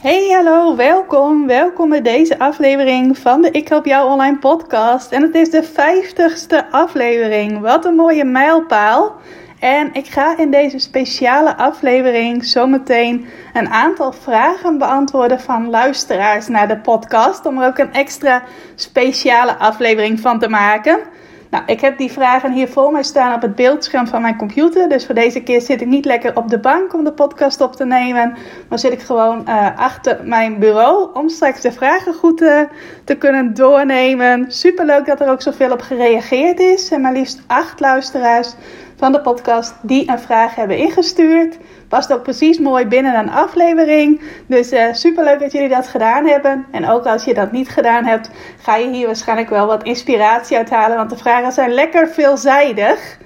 Hey, hallo, welkom. Welkom bij deze aflevering van de Ik Help Jou Online podcast. En het is de 50ste aflevering. Wat een mooie mijlpaal. En ik ga in deze speciale aflevering zometeen een aantal vragen beantwoorden van luisteraars naar de podcast. Om er ook een extra speciale aflevering van te maken. Nou, ik heb die vragen hier voor mij staan op het beeldscherm van mijn computer. Dus voor deze keer zit ik niet lekker op de bank om de podcast op te nemen. Maar zit ik gewoon uh, achter mijn bureau om straks de vragen goed te, te kunnen doornemen. Super leuk dat er ook zoveel op gereageerd is. En maar liefst acht luisteraars van de podcast die een vraag hebben ingestuurd. Past ook precies mooi binnen een aflevering. Dus uh, super leuk dat jullie dat gedaan hebben. En ook als je dat niet gedaan hebt, ga je hier waarschijnlijk wel wat inspiratie uithalen. Want de vragen zijn lekker veelzijdig.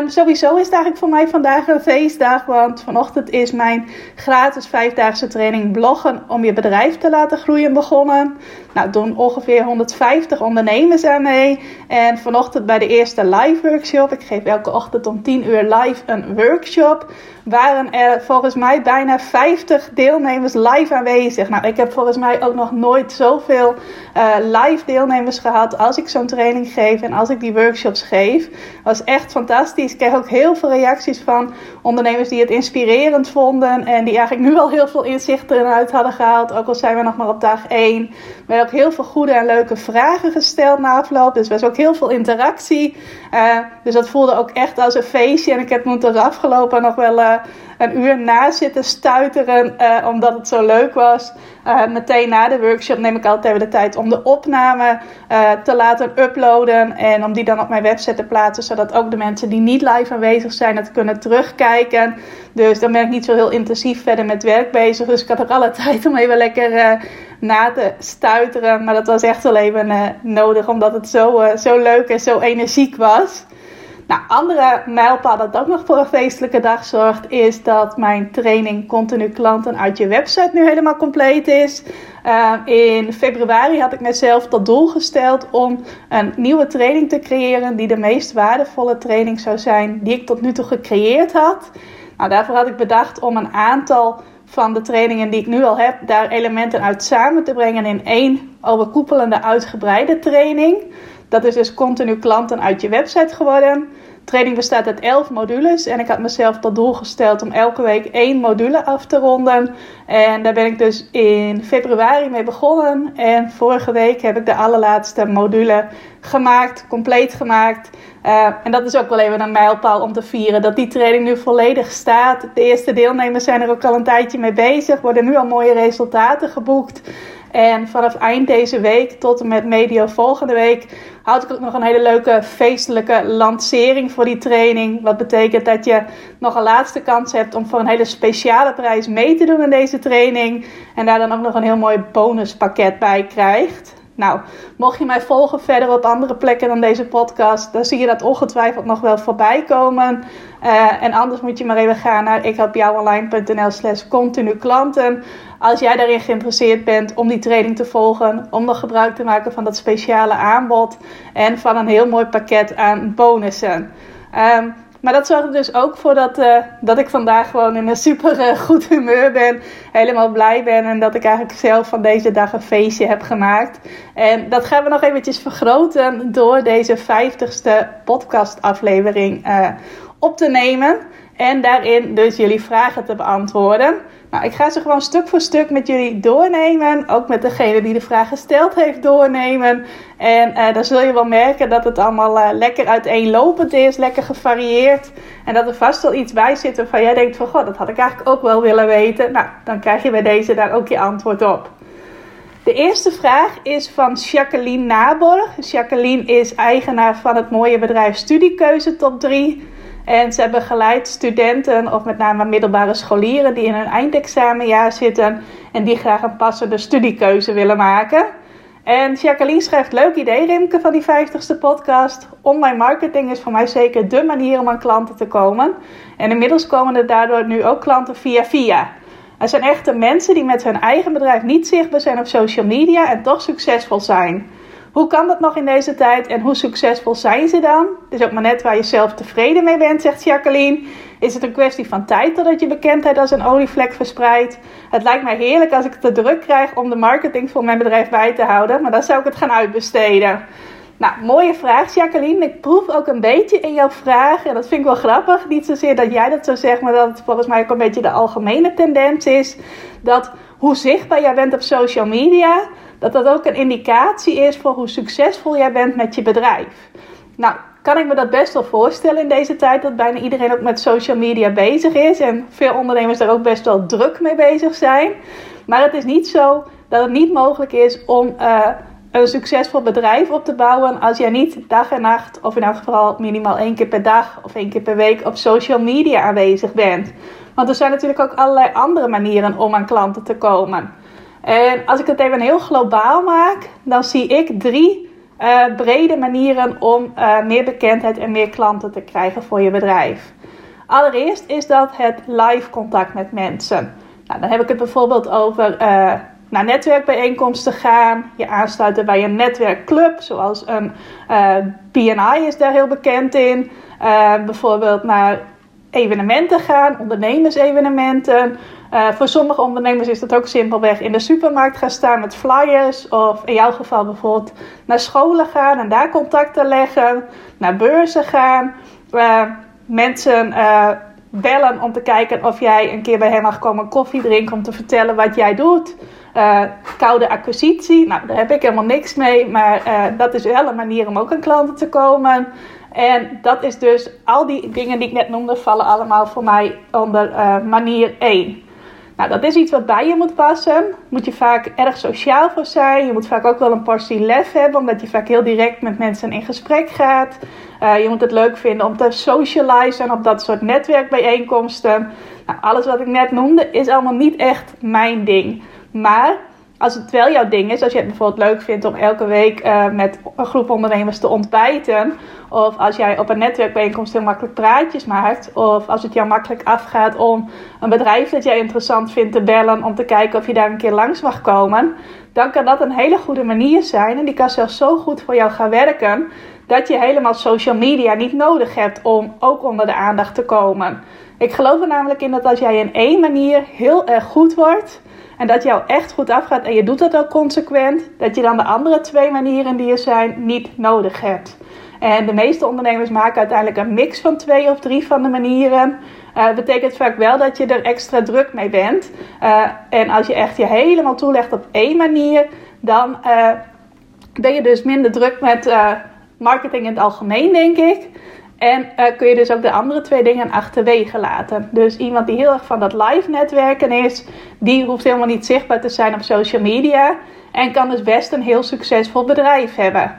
Um, sowieso is het eigenlijk voor mij vandaag een feestdag, want vanochtend is mijn gratis vijfdaagse training bloggen om je bedrijf te laten groeien begonnen. Nou, doen ongeveer 150 ondernemers aan mee. En vanochtend bij de eerste live workshop, ik geef elke ochtend om 10 uur live een workshop, waren er volgens mij bijna 50 deelnemers live aanwezig. Nou, ik heb volgens mij ook nog nooit zoveel uh, live deelnemers gehad als ik zo'n training geef en als ik die workshops geef. was echt fantastisch. Ik kreeg ook heel veel reacties van ondernemers die het inspirerend vonden en die eigenlijk nu al heel veel inzichten eruit hadden gehaald. Ook al zijn we nog maar op dag 1. We hebben heel veel goede en leuke vragen gesteld na afloop. Dus was ook heel veel interactie. Uh, dus dat voelde ook echt als een feestje. En ik heb moeten afgelopen nog wel uh, een uur na zitten stuiteren, uh, omdat het zo leuk was. Uh, meteen na de workshop neem ik altijd even de tijd om de opname uh, te laten uploaden. En om die dan op mijn website te plaatsen, zodat ook de mensen die niet live aanwezig zijn het kunnen terugkijken. Dus dan ben ik niet zo heel intensief verder met werk bezig. Dus ik had ook alle tijd om even lekker na te stuiteren. Maar dat was echt wel even nodig, omdat het zo, zo leuk en zo energiek was. Nou, andere mijlpaal dat ook nog voor een feestelijke dag zorgt, is dat mijn training Continu Klanten uit je website nu helemaal compleet is. Uh, in februari had ik mezelf tot doel gesteld om een nieuwe training te creëren die de meest waardevolle training zou zijn die ik tot nu toe gecreëerd had. Nou, daarvoor had ik bedacht om een aantal van de trainingen die ik nu al heb, daar elementen uit samen te brengen in één overkoepelende uitgebreide training. Dat is dus continu klanten uit je website geworden. De training bestaat uit 11 modules en ik had mezelf tot doel gesteld om elke week één module af te ronden. En daar ben ik dus in februari mee begonnen. En vorige week heb ik de allerlaatste module gemaakt, compleet gemaakt. Uh, en dat is ook wel even een mijlpaal om te vieren dat die training nu volledig staat. De eerste deelnemers zijn er ook al een tijdje mee bezig, worden nu al mooie resultaten geboekt. En vanaf eind deze week tot en met medio volgende week houd ik ook nog een hele leuke feestelijke lancering voor die training. Wat betekent dat je nog een laatste kans hebt om voor een hele speciale prijs mee te doen in deze training. En daar dan ook nog een heel mooi bonuspakket bij krijgt. Nou, mocht je mij volgen verder op andere plekken dan deze podcast, dan zie je dat ongetwijfeld nog wel voorbij komen. Uh, en anders moet je maar even gaan naar ikhelpjouonline.nl slash continu klanten. Als jij daarin geïnteresseerd bent om die training te volgen, om nog gebruik te maken van dat speciale aanbod en van een heel mooi pakket aan bonussen. Um, maar dat zorgt dus ook voor dat, uh, dat ik vandaag gewoon in een super uh, goed humeur ben. Helemaal blij ben. En dat ik eigenlijk zelf van deze dag een feestje heb gemaakt. En dat gaan we nog eventjes vergroten door deze 50ste podcastaflevering uh, op te nemen. En daarin dus jullie vragen te beantwoorden. Nou, ik ga ze gewoon stuk voor stuk met jullie doornemen. Ook met degene die de vraag gesteld heeft doornemen. En uh, dan zul je wel merken dat het allemaal uh, lekker uiteenlopend is, lekker gevarieerd. En dat er vast wel iets bij zit waarvan jij denkt van... God, dat had ik eigenlijk ook wel willen weten. Nou, dan krijg je bij deze daar ook je antwoord op. De eerste vraag is van Jacqueline Nabor. Jacqueline is eigenaar van het mooie bedrijf Studiekeuze Top 3... En ze begeleid studenten, of met name middelbare scholieren, die in hun eindexamenjaar zitten en die graag een passende studiekeuze willen maken. En Jacqueline schrijft, leuk idee Rimke van die 50ste podcast. Online marketing is voor mij zeker de manier om aan klanten te komen. En inmiddels komen er daardoor nu ook klanten via via. Er zijn echte mensen die met hun eigen bedrijf niet zichtbaar zijn op social media en toch succesvol zijn. Hoe kan dat nog in deze tijd en hoe succesvol zijn ze dan? Het is ook maar net waar je zelf tevreden mee bent, zegt Jacqueline. Is het een kwestie van tijd totdat je bekendheid als een olievlek verspreidt? Het lijkt mij heerlijk als ik te druk krijg om de marketing voor mijn bedrijf bij te houden, maar dan zou ik het gaan uitbesteden. Nou, mooie vraag, Jacqueline. Ik proef ook een beetje in jouw vraag, en dat vind ik wel grappig. Niet zozeer dat jij dat zo zegt, maar dat het volgens mij ook een beetje de algemene tendens is. Dat hoe zichtbaar jij bent op social media, dat dat ook een indicatie is voor hoe succesvol jij bent met je bedrijf. Nou, kan ik me dat best wel voorstellen in deze tijd dat bijna iedereen ook met social media bezig is en veel ondernemers daar ook best wel druk mee bezig zijn. Maar het is niet zo dat het niet mogelijk is om uh, een succesvol bedrijf op te bouwen als jij niet dag en nacht, of in elk geval minimaal één keer per dag of één keer per week op social media aanwezig bent. Want er zijn natuurlijk ook allerlei andere manieren om aan klanten te komen. En als ik het even heel globaal maak, dan zie ik drie uh, brede manieren om uh, meer bekendheid en meer klanten te krijgen voor je bedrijf. Allereerst is dat het live contact met mensen. Nou, dan heb ik het bijvoorbeeld over uh, naar netwerkbijeenkomsten gaan, je aansluiten bij een netwerkclub, zoals een BNI is daar heel bekend in. bijvoorbeeld naar evenementen gaan, ondernemersevenementen. Uh, voor sommige ondernemers is dat ook simpelweg in de supermarkt gaan staan met flyers. Of in jouw geval bijvoorbeeld naar scholen gaan en daar contacten leggen. Naar beurzen gaan. Uh, mensen uh, bellen om te kijken of jij een keer bij hen mag komen koffie drinken om te vertellen wat jij doet. koude acquisitie, nou daar heb ik helemaal niks mee, maar dat is wel een manier om ook aan klanten te komen. En dat is dus, al die dingen die ik net noemde, vallen allemaal voor mij onder manier 1. Nou, dat is iets wat bij je moet passen. Moet je vaak erg sociaal voor zijn. Je moet vaak ook wel een portie lef hebben, omdat je vaak heel direct met mensen in gesprek gaat. Uh, je moet het leuk vinden om te socializen op dat soort netwerkbijeenkomsten. Nou, alles wat ik net noemde is allemaal niet echt mijn ding. Maar als het wel jouw ding is, als je het bijvoorbeeld leuk vindt om elke week uh, met een groep ondernemers te ontbijten, of als jij op een netwerkbijeenkomst heel makkelijk praatjes maakt, of als het jou makkelijk afgaat om een bedrijf dat jij interessant vindt te bellen om te kijken of je daar een keer langs mag komen, dan kan dat een hele goede manier zijn en die kan zelfs zo goed voor jou gaan werken dat je helemaal social media niet nodig hebt om ook onder de aandacht te komen. Ik geloof er namelijk in dat als jij in één manier heel erg goed wordt, en dat jou echt goed afgaat en je doet dat ook consequent, dat je dan de andere twee manieren die er zijn niet nodig hebt. En de meeste ondernemers maken uiteindelijk een mix van twee of drie van de manieren. Uh, betekent vaak wel dat je er extra druk mee bent. Uh, en als je echt je helemaal toelegt op één manier, dan uh, ben je dus minder druk met marketing in het algemeen, denk ik. En uh, kun je dus ook de andere twee dingen achterwege laten. Dus iemand die heel erg van dat live netwerken is, die hoeft helemaal niet zichtbaar te zijn op social media. En kan dus best een heel succesvol bedrijf hebben.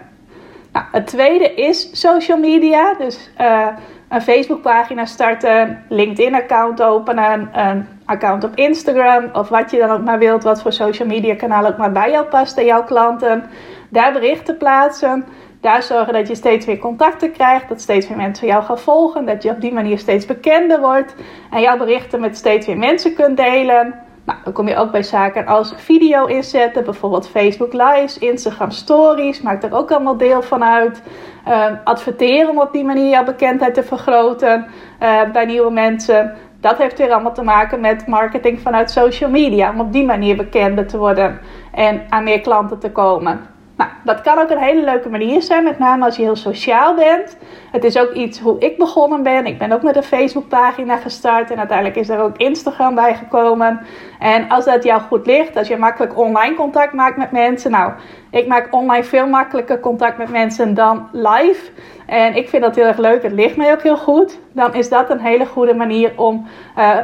Nou, het tweede is social media. Dus uh, een Facebookpagina starten, LinkedIn-account openen, een account op Instagram of wat je dan ook maar wilt, wat voor social media kanaal ook maar bij jou past en jouw klanten. Daar berichten plaatsen. Daar zorgen dat je steeds weer contacten krijgt, dat steeds meer mensen jou gaan volgen, dat je op die manier steeds bekender wordt en jouw berichten met steeds weer mensen kunt delen. Nou, dan kom je ook bij zaken als video inzetten, bijvoorbeeld Facebook Lives, Instagram Stories, maakt er ook allemaal deel van uit. Uh, adverteren om op die manier jouw bekendheid te vergroten uh, bij nieuwe mensen. Dat heeft weer allemaal te maken met marketing vanuit social media, om op die manier bekender te worden en aan meer klanten te komen. Nou, dat kan ook een hele leuke manier zijn, met name als je heel sociaal bent. Het is ook iets hoe ik begonnen ben. Ik ben ook met een Facebookpagina gestart en uiteindelijk is er ook Instagram bij gekomen. En als dat jou goed ligt, als je makkelijk online contact maakt met mensen. Nou, ik maak online veel makkelijker contact met mensen dan live. En ik vind dat heel erg leuk. Het ligt mij ook heel goed. Dan is dat een hele goede manier om uh,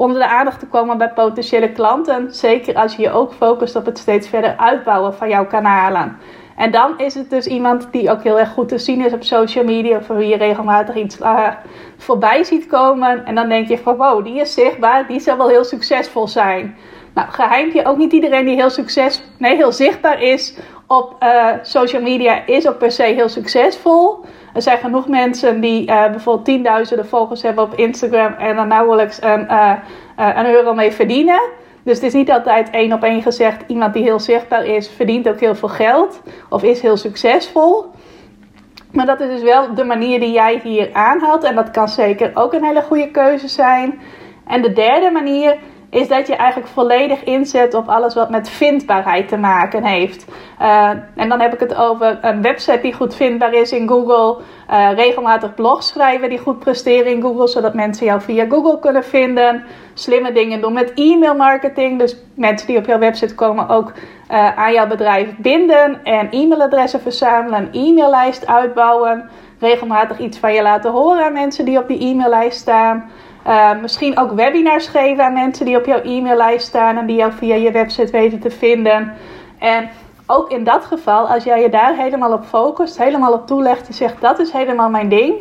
onder de aandacht te komen bij potentiële klanten. Zeker als je je ook focust op het steeds verder uitbouwen van jouw kanalen. En dan is het dus iemand die ook heel erg goed te zien is op social media, voor wie je regelmatig iets uh, voorbij ziet komen. En dan denk je van wow, die is zichtbaar, die zal wel heel succesvol zijn. Nou, geheim je ook niet iedereen die heel succes, nee, heel zichtbaar is op uh, social media is ook per se heel succesvol. Er zijn genoeg mensen die uh, bijvoorbeeld tienduizenden volgers hebben op Instagram en er nauwelijks een, uh, een euro mee verdienen. Dus het is niet altijd één op één gezegd: iemand die heel zichtbaar is, verdient ook heel veel geld of is heel succesvol. Maar dat is dus wel de manier die jij hier aanhaalt. En dat kan zeker ook een hele goede keuze zijn. En de derde manier is dat je eigenlijk volledig inzet op alles wat met vindbaarheid te maken heeft. Uh, en dan heb ik het over een website die goed vindbaar is in Google, uh, regelmatig blogs schrijven die goed presteren in Google, zodat mensen jou via Google kunnen vinden. Slimme dingen doen met e-mail marketing, dus mensen die op jouw website komen ook uh, aan jouw bedrijf binden en e-mailadressen verzamelen, een e-maillijst uitbouwen. Regelmatig iets van je laten horen aan mensen die op die e-maillijst staan. Uh, misschien ook webinars geven aan mensen die op jouw e-maillijst staan en die jou via je website weten te vinden. En ook in dat geval, als jij je daar helemaal op focust, helemaal op toelegt en zegt dat is helemaal mijn ding,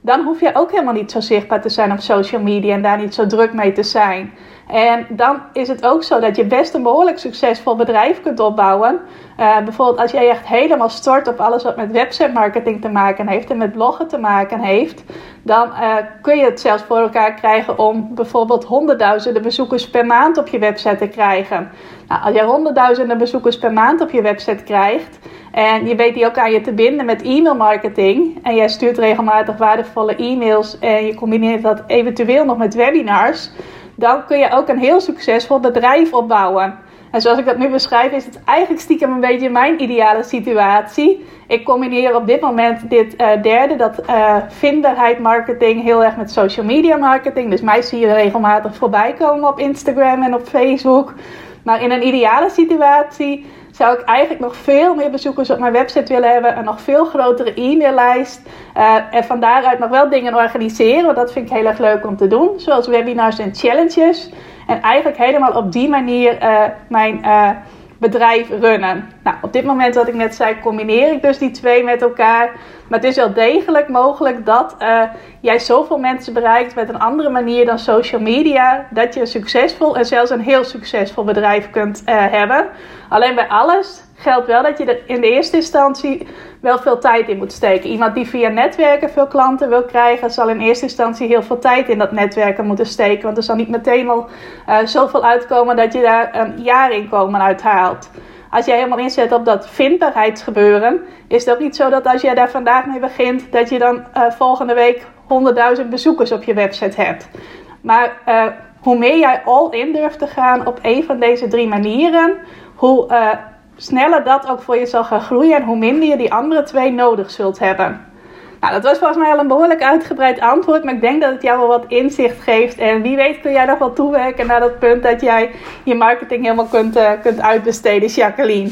dan hoef je ook helemaal niet zo zichtbaar te zijn op social media en daar niet zo druk mee te zijn. En dan is het ook zo dat je best een behoorlijk succesvol bedrijf kunt opbouwen. Uh, bijvoorbeeld als jij echt helemaal stort op alles wat met website marketing te maken heeft en met bloggen te maken heeft, dan uh, kun je het zelfs voor elkaar krijgen om bijvoorbeeld honderdduizenden bezoekers per maand op je website te krijgen. Nou, als je honderdduizenden bezoekers per maand op je website krijgt en je weet die ook aan je te binden met e-mail marketing en jij stuurt regelmatig waardevolle e-mails en je combineert dat eventueel nog met webinars dan kun je ook een heel succesvol bedrijf opbouwen. En zoals ik dat nu beschrijf, is het eigenlijk stiekem een beetje mijn ideale situatie. Ik combineer op dit moment dit uh, derde, dat uh, marketing, heel erg met social media marketing. Dus mij zie je regelmatig voorbij komen op Instagram en op Facebook. Maar in een ideale situatie zou ik eigenlijk nog veel meer bezoekers op mijn website willen hebben. Een nog veel grotere e-maillijst. Uh, en van daaruit nog wel dingen organiseren. Want dat vind ik heel erg leuk om te doen. Zoals webinars en challenges. En eigenlijk helemaal op die manier uh, mijn uh, bedrijf runnen. Nou, op dit moment, wat ik net zei, combineer ik dus die twee met elkaar. Maar het is wel degelijk mogelijk dat uh, jij zoveel mensen bereikt met een andere manier dan social media. Dat je een succesvol en zelfs een heel succesvol bedrijf kunt uh, hebben. Alleen bij alles geldt wel dat je er in de eerste instantie wel veel tijd in moet steken. Iemand die via netwerken veel klanten wil krijgen, zal in eerste instantie heel veel tijd in dat netwerken moeten steken. Want er zal niet meteen al uh, zoveel uitkomen dat je daar een jaarinkomen uit haalt. Als jij helemaal inzet op dat vindbaarheidsgebeuren, is het ook niet zo dat als jij daar vandaag mee begint, dat je dan uh, volgende week 100.000 bezoekers op je website hebt. Maar uh, hoe meer jij all in durft te gaan op een van deze drie manieren, hoe sneller dat ook voor je zal gaan groeien en hoe minder je die andere twee nodig zult hebben. Nou, dat was volgens mij al een behoorlijk uitgebreid antwoord, maar ik denk dat het jou wel wat inzicht geeft. En wie weet kun jij nog wel toewerken naar dat punt dat jij je marketing helemaal kunt, uh, kunt uitbesteden, Jacqueline.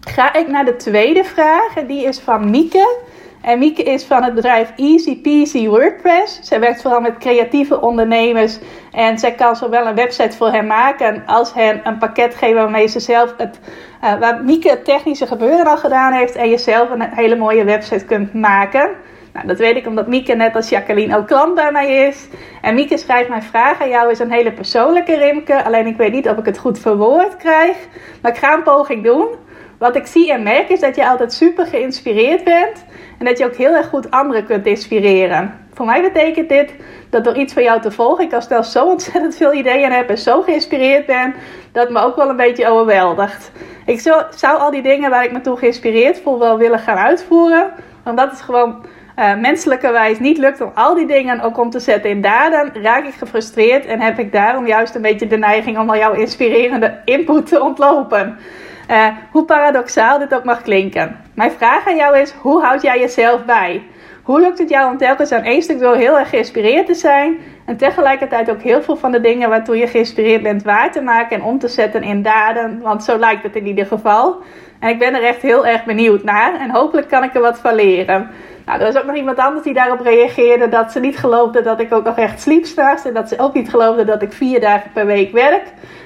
Ga ik naar de tweede vraag, en die is van Mieke. En Mieke is van het bedrijf Easy Peasy WordPress. Zij werkt vooral met creatieve ondernemers. En zij kan zowel een website voor hen maken als hen een pakket geven waarmee ze zelf het, uh, waar Mieke het technische gebeuren al gedaan heeft. En je zelf een hele mooie website kunt maken. Nou, dat weet ik omdat Mieke net als Jacqueline ook klant bij mij is. En Mieke schrijft mijn vraag aan jou is een hele persoonlijke Rimke. Alleen ik weet niet of ik het goed verwoord krijg. Maar ik ga een poging doen. Wat ik zie en merk is dat je altijd super geïnspireerd bent. En dat je ook heel erg goed anderen kunt inspireren. Voor mij betekent dit dat door iets van jou te volgen, ik al stel zo ontzettend veel ideeën heb en zo geïnspireerd ben, dat me ook wel een beetje overweldigt. Ik zou, zou al die dingen waar ik me toe geïnspireerd voel wel willen gaan uitvoeren. Want dat is gewoon uh, menselijkerwijs niet lukt om al die dingen ook om te zetten in daden, raak ik gefrustreerd en heb ik daarom juist een beetje de neiging om al jouw inspirerende input te ontlopen. Uh, hoe paradoxaal dit ook mag klinken. Mijn vraag aan jou is: hoe houd jij jezelf bij? Hoe lukt het jou om telkens aan één stuk door heel erg geïnspireerd te zijn en tegelijkertijd ook heel veel van de dingen waartoe je geïnspireerd bent waar te maken en om te zetten in daden? Want zo lijkt het in ieder geval. En ik ben er echt heel erg benieuwd naar en hopelijk kan ik er wat van leren. Nou, er was ook nog iemand anders die daarop reageerde dat ze niet geloofde dat ik ook nog echt sliep s'nachts en dat ze ook niet geloofde dat ik vier dagen per week werk.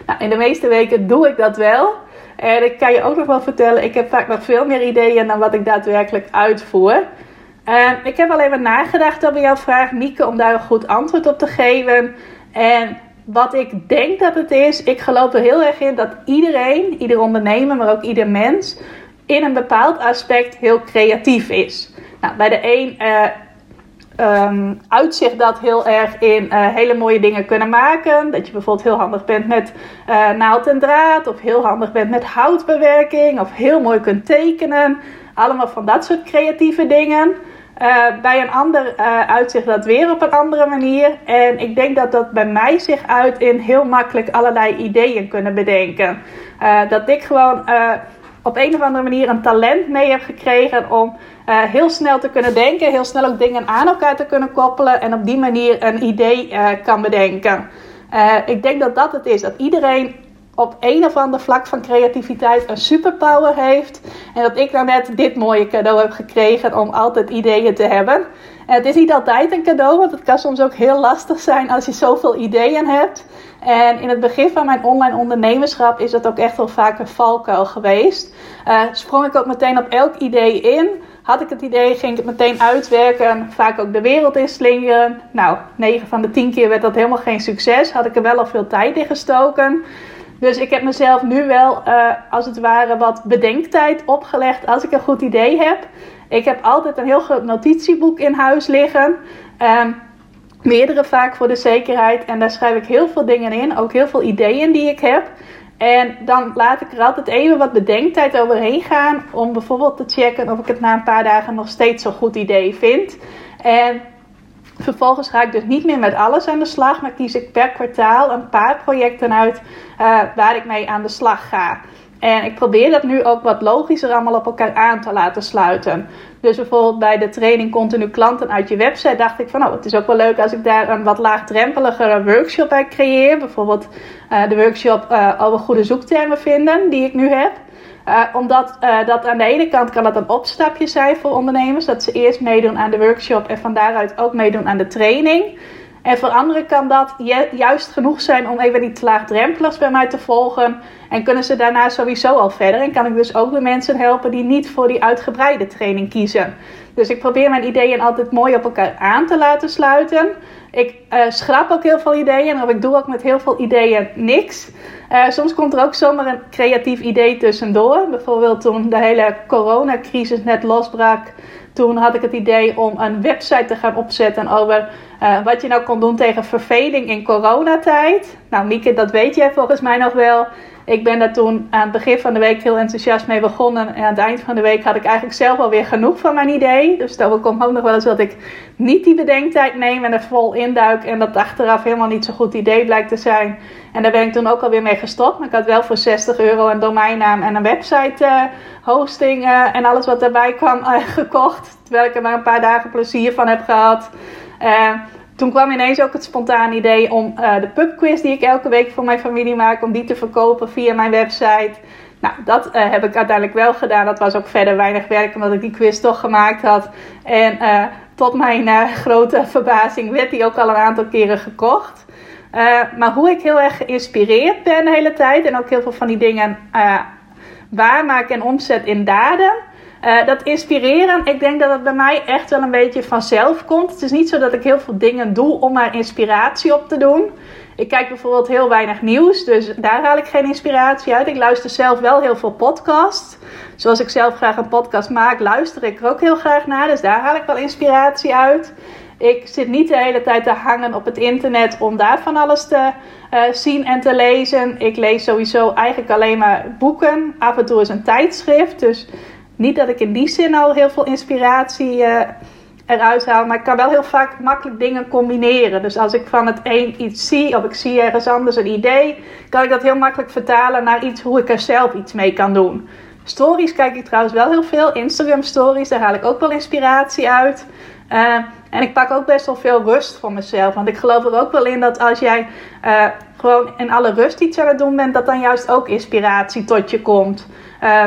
Nou, in de meeste weken doe ik dat wel. En ik kan je ook nog wel vertellen, ik heb vaak nog veel meer ideeën dan wat ik daadwerkelijk uitvoer. Ik heb alleen maar nagedacht over jouw vraag, Mieke, om daar een goed antwoord op te geven. En wat ik denk dat het is, ik geloof er heel erg in dat iedereen, ieder ondernemer, maar ook ieder mens, in een bepaald aspect heel creatief is. Nou, bij de een uh, uitzicht dat heel erg in uh, hele mooie dingen kunnen maken. Dat je bijvoorbeeld heel handig bent met uh, naald en draad, of heel handig bent met houtbewerking, of heel mooi kunt tekenen. Allemaal van dat soort creatieve dingen. Uh, bij een ander uitzicht dat weer op een andere manier. En ik denk dat dat bij mij zich uit in heel makkelijk allerlei ideeën kunnen bedenken. Dat ik gewoon op een of andere manier een talent mee heb gekregen om heel snel te kunnen denken, heel snel ook dingen aan elkaar te kunnen koppelen en op die manier een idee kan bedenken. ik denk dat dat het is, dat iedereen op een of ander vlak van creativiteit een superpower heeft. En dat ik nou net dit mooie cadeau heb gekregen om altijd ideeën te hebben. En het is niet altijd een cadeau, want het kan soms ook heel lastig zijn als je zoveel ideeën hebt. En in het begin van mijn online ondernemerschap is dat ook echt wel vaak een valkuil geweest. Uh, sprong ik ook meteen op elk idee in. Had ik het idee, ging ik het meteen uitwerken. Vaak ook de wereld in slingeren. Nou, 9 van de 10 keer werd dat helemaal geen succes. Had ik er wel al veel tijd in gestoken. Dus ik heb mezelf nu wel, uh, als het ware, wat bedenktijd opgelegd als ik een goed idee heb. Ik heb altijd een heel groot notitieboek in huis liggen. Um, meerdere vaak voor de zekerheid. En daar schrijf ik heel veel dingen in. Ook heel veel ideeën die ik heb. En dan laat ik er altijd even wat bedenktijd overheen gaan. Om bijvoorbeeld te checken of ik het na een paar dagen nog steeds zo'n goed idee vind. En Vervolgens ga ik dus niet meer met alles aan de slag, maar kies ik per kwartaal een paar projecten uit uh, waar ik mee aan de slag ga. En ik probeer dat nu ook wat logischer allemaal op elkaar aan te laten sluiten. Dus bijvoorbeeld bij de training continu klanten uit je website dacht ik van oh, het is ook wel leuk als ik daar een wat laagdrempeligere workshop bij creëer. Bijvoorbeeld uh, de workshop uh, over goede zoektermen vinden die ik nu heb. Uh, omdat dat aan de ene kant kan dat een opstapje zijn voor ondernemers. Dat ze eerst meedoen aan de workshop en van daaruit ook meedoen aan de training. En voor anderen kan dat juist genoeg zijn om even niet laagdrempelig bij mij te volgen. En kunnen ze daarna sowieso al verder. En kan ik dus ook de mensen helpen die niet voor die uitgebreide training kiezen. Dus ik probeer mijn ideeën altijd mooi op elkaar aan te laten sluiten. Ik uh, schrap ook heel veel ideeën. Of ik doe ook met heel veel ideeën niks. Uh, soms komt er ook zomaar een creatief idee tussendoor. Bijvoorbeeld toen de hele coronacrisis net losbrak. Toen had ik het idee om een website te gaan opzetten over uh, wat je nou kon doen tegen verveling in coronatijd. Nou, Mieke, dat weet jij volgens mij nog wel. Ik ben daar toen aan het begin van de week heel enthousiast mee begonnen. En aan het eind van de week had ik eigenlijk zelf alweer genoeg van mijn idee. Dus daar komt ook nog wel eens dat ik niet die bedenktijd neem en er vol induik. En dat achteraf helemaal niet zo'n goed idee blijkt te zijn. En daar ben ik toen ook alweer mee gestopt. Maar ik had wel voor 60 euro een domeinnaam en een website uh, hosting uh, en alles wat daarbij kwam gekocht. Terwijl ik er maar een paar dagen plezier van heb gehad. Toen kwam ineens ook het spontane idee om uh, de pubquiz die ik elke week voor mijn familie maak, om die te verkopen via mijn website. Nou, dat uh, heb ik uiteindelijk wel gedaan. Dat was ook verder weinig werk, omdat ik die quiz toch gemaakt had. En tot mijn grote verbazing werd die ook al een aantal keren gekocht. maar hoe ik heel erg geïnspireerd ben de hele tijd en ook heel veel van die dingen waarmaak en omzet in daden uh, dat inspireren, ik denk dat het bij mij echt wel een beetje vanzelf komt. Het is niet zo dat ik heel veel dingen doe om maar inspiratie op te doen. Ik kijk bijvoorbeeld heel weinig nieuws, dus daar haal ik geen inspiratie uit. Ik luister zelf wel heel veel podcasts. Zoals ik zelf graag een podcast maak, luister ik er ook heel graag naar. Dus daar haal ik wel inspiratie uit. Ik zit niet de hele tijd te hangen op het internet om daar van alles te uh, zien en te lezen. Ik lees sowieso eigenlijk alleen maar boeken. Af en toe is een tijdschrift. Dus niet dat ik in die zin al heel veel inspiratie uh, eruit haal, maar ik kan wel heel vaak makkelijk dingen combineren. Dus als ik van het een iets zie of ik zie ergens anders een idee, kan ik dat heel makkelijk vertalen naar iets hoe ik er zelf iets mee kan doen. Stories kijk ik trouwens wel heel veel. Instagram stories, daar haal ik ook wel inspiratie uit. Uh, en ik pak ook best wel veel rust voor mezelf. Want ik geloof er ook wel in dat als jij uh, gewoon in alle rust iets aan het doen bent, dat dan juist ook inspiratie tot je komt.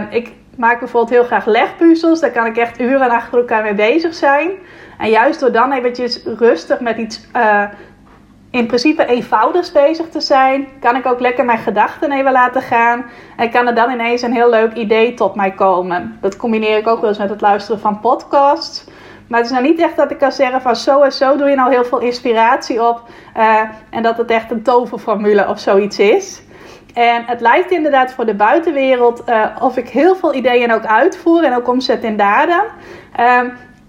Ik maak bijvoorbeeld heel graag legpuzzels. Daar kan ik echt uren achter elkaar mee bezig zijn. En juist door dan eventjes rustig met iets uh, in principe eenvoudigs bezig te zijn, kan ik ook lekker mijn gedachten even laten gaan. En kan er dan ineens een heel leuk idee tot mij komen. Dat combineer ik ook wel eens met het luisteren van podcasts. Maar het is nou niet echt dat ik kan zeggen van zo en zo doe je nou heel veel inspiratie op. Uh, en dat het echt een toverformule of zoiets is. En het lijkt inderdaad voor de buitenwereld uh, of ik heel veel ideeën ook uitvoer en ook omzet in daden. Uh,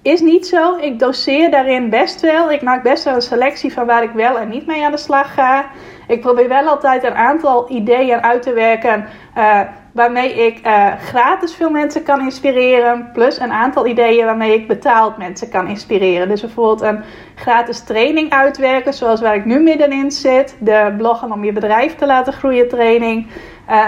is niet zo. Ik doseer daarin best wel. Ik maak best wel een selectie van waar ik wel en niet mee aan de slag ga. Ik probeer wel altijd een aantal ideeën uit te werken. Uh, waarmee ik uh, gratis veel mensen kan inspireren. Plus een aantal ideeën waarmee ik betaald mensen kan inspireren. Dus bijvoorbeeld een gratis training uitwerken, zoals waar ik nu middenin zit. De bloggen om je bedrijf te laten groeien training. Uh,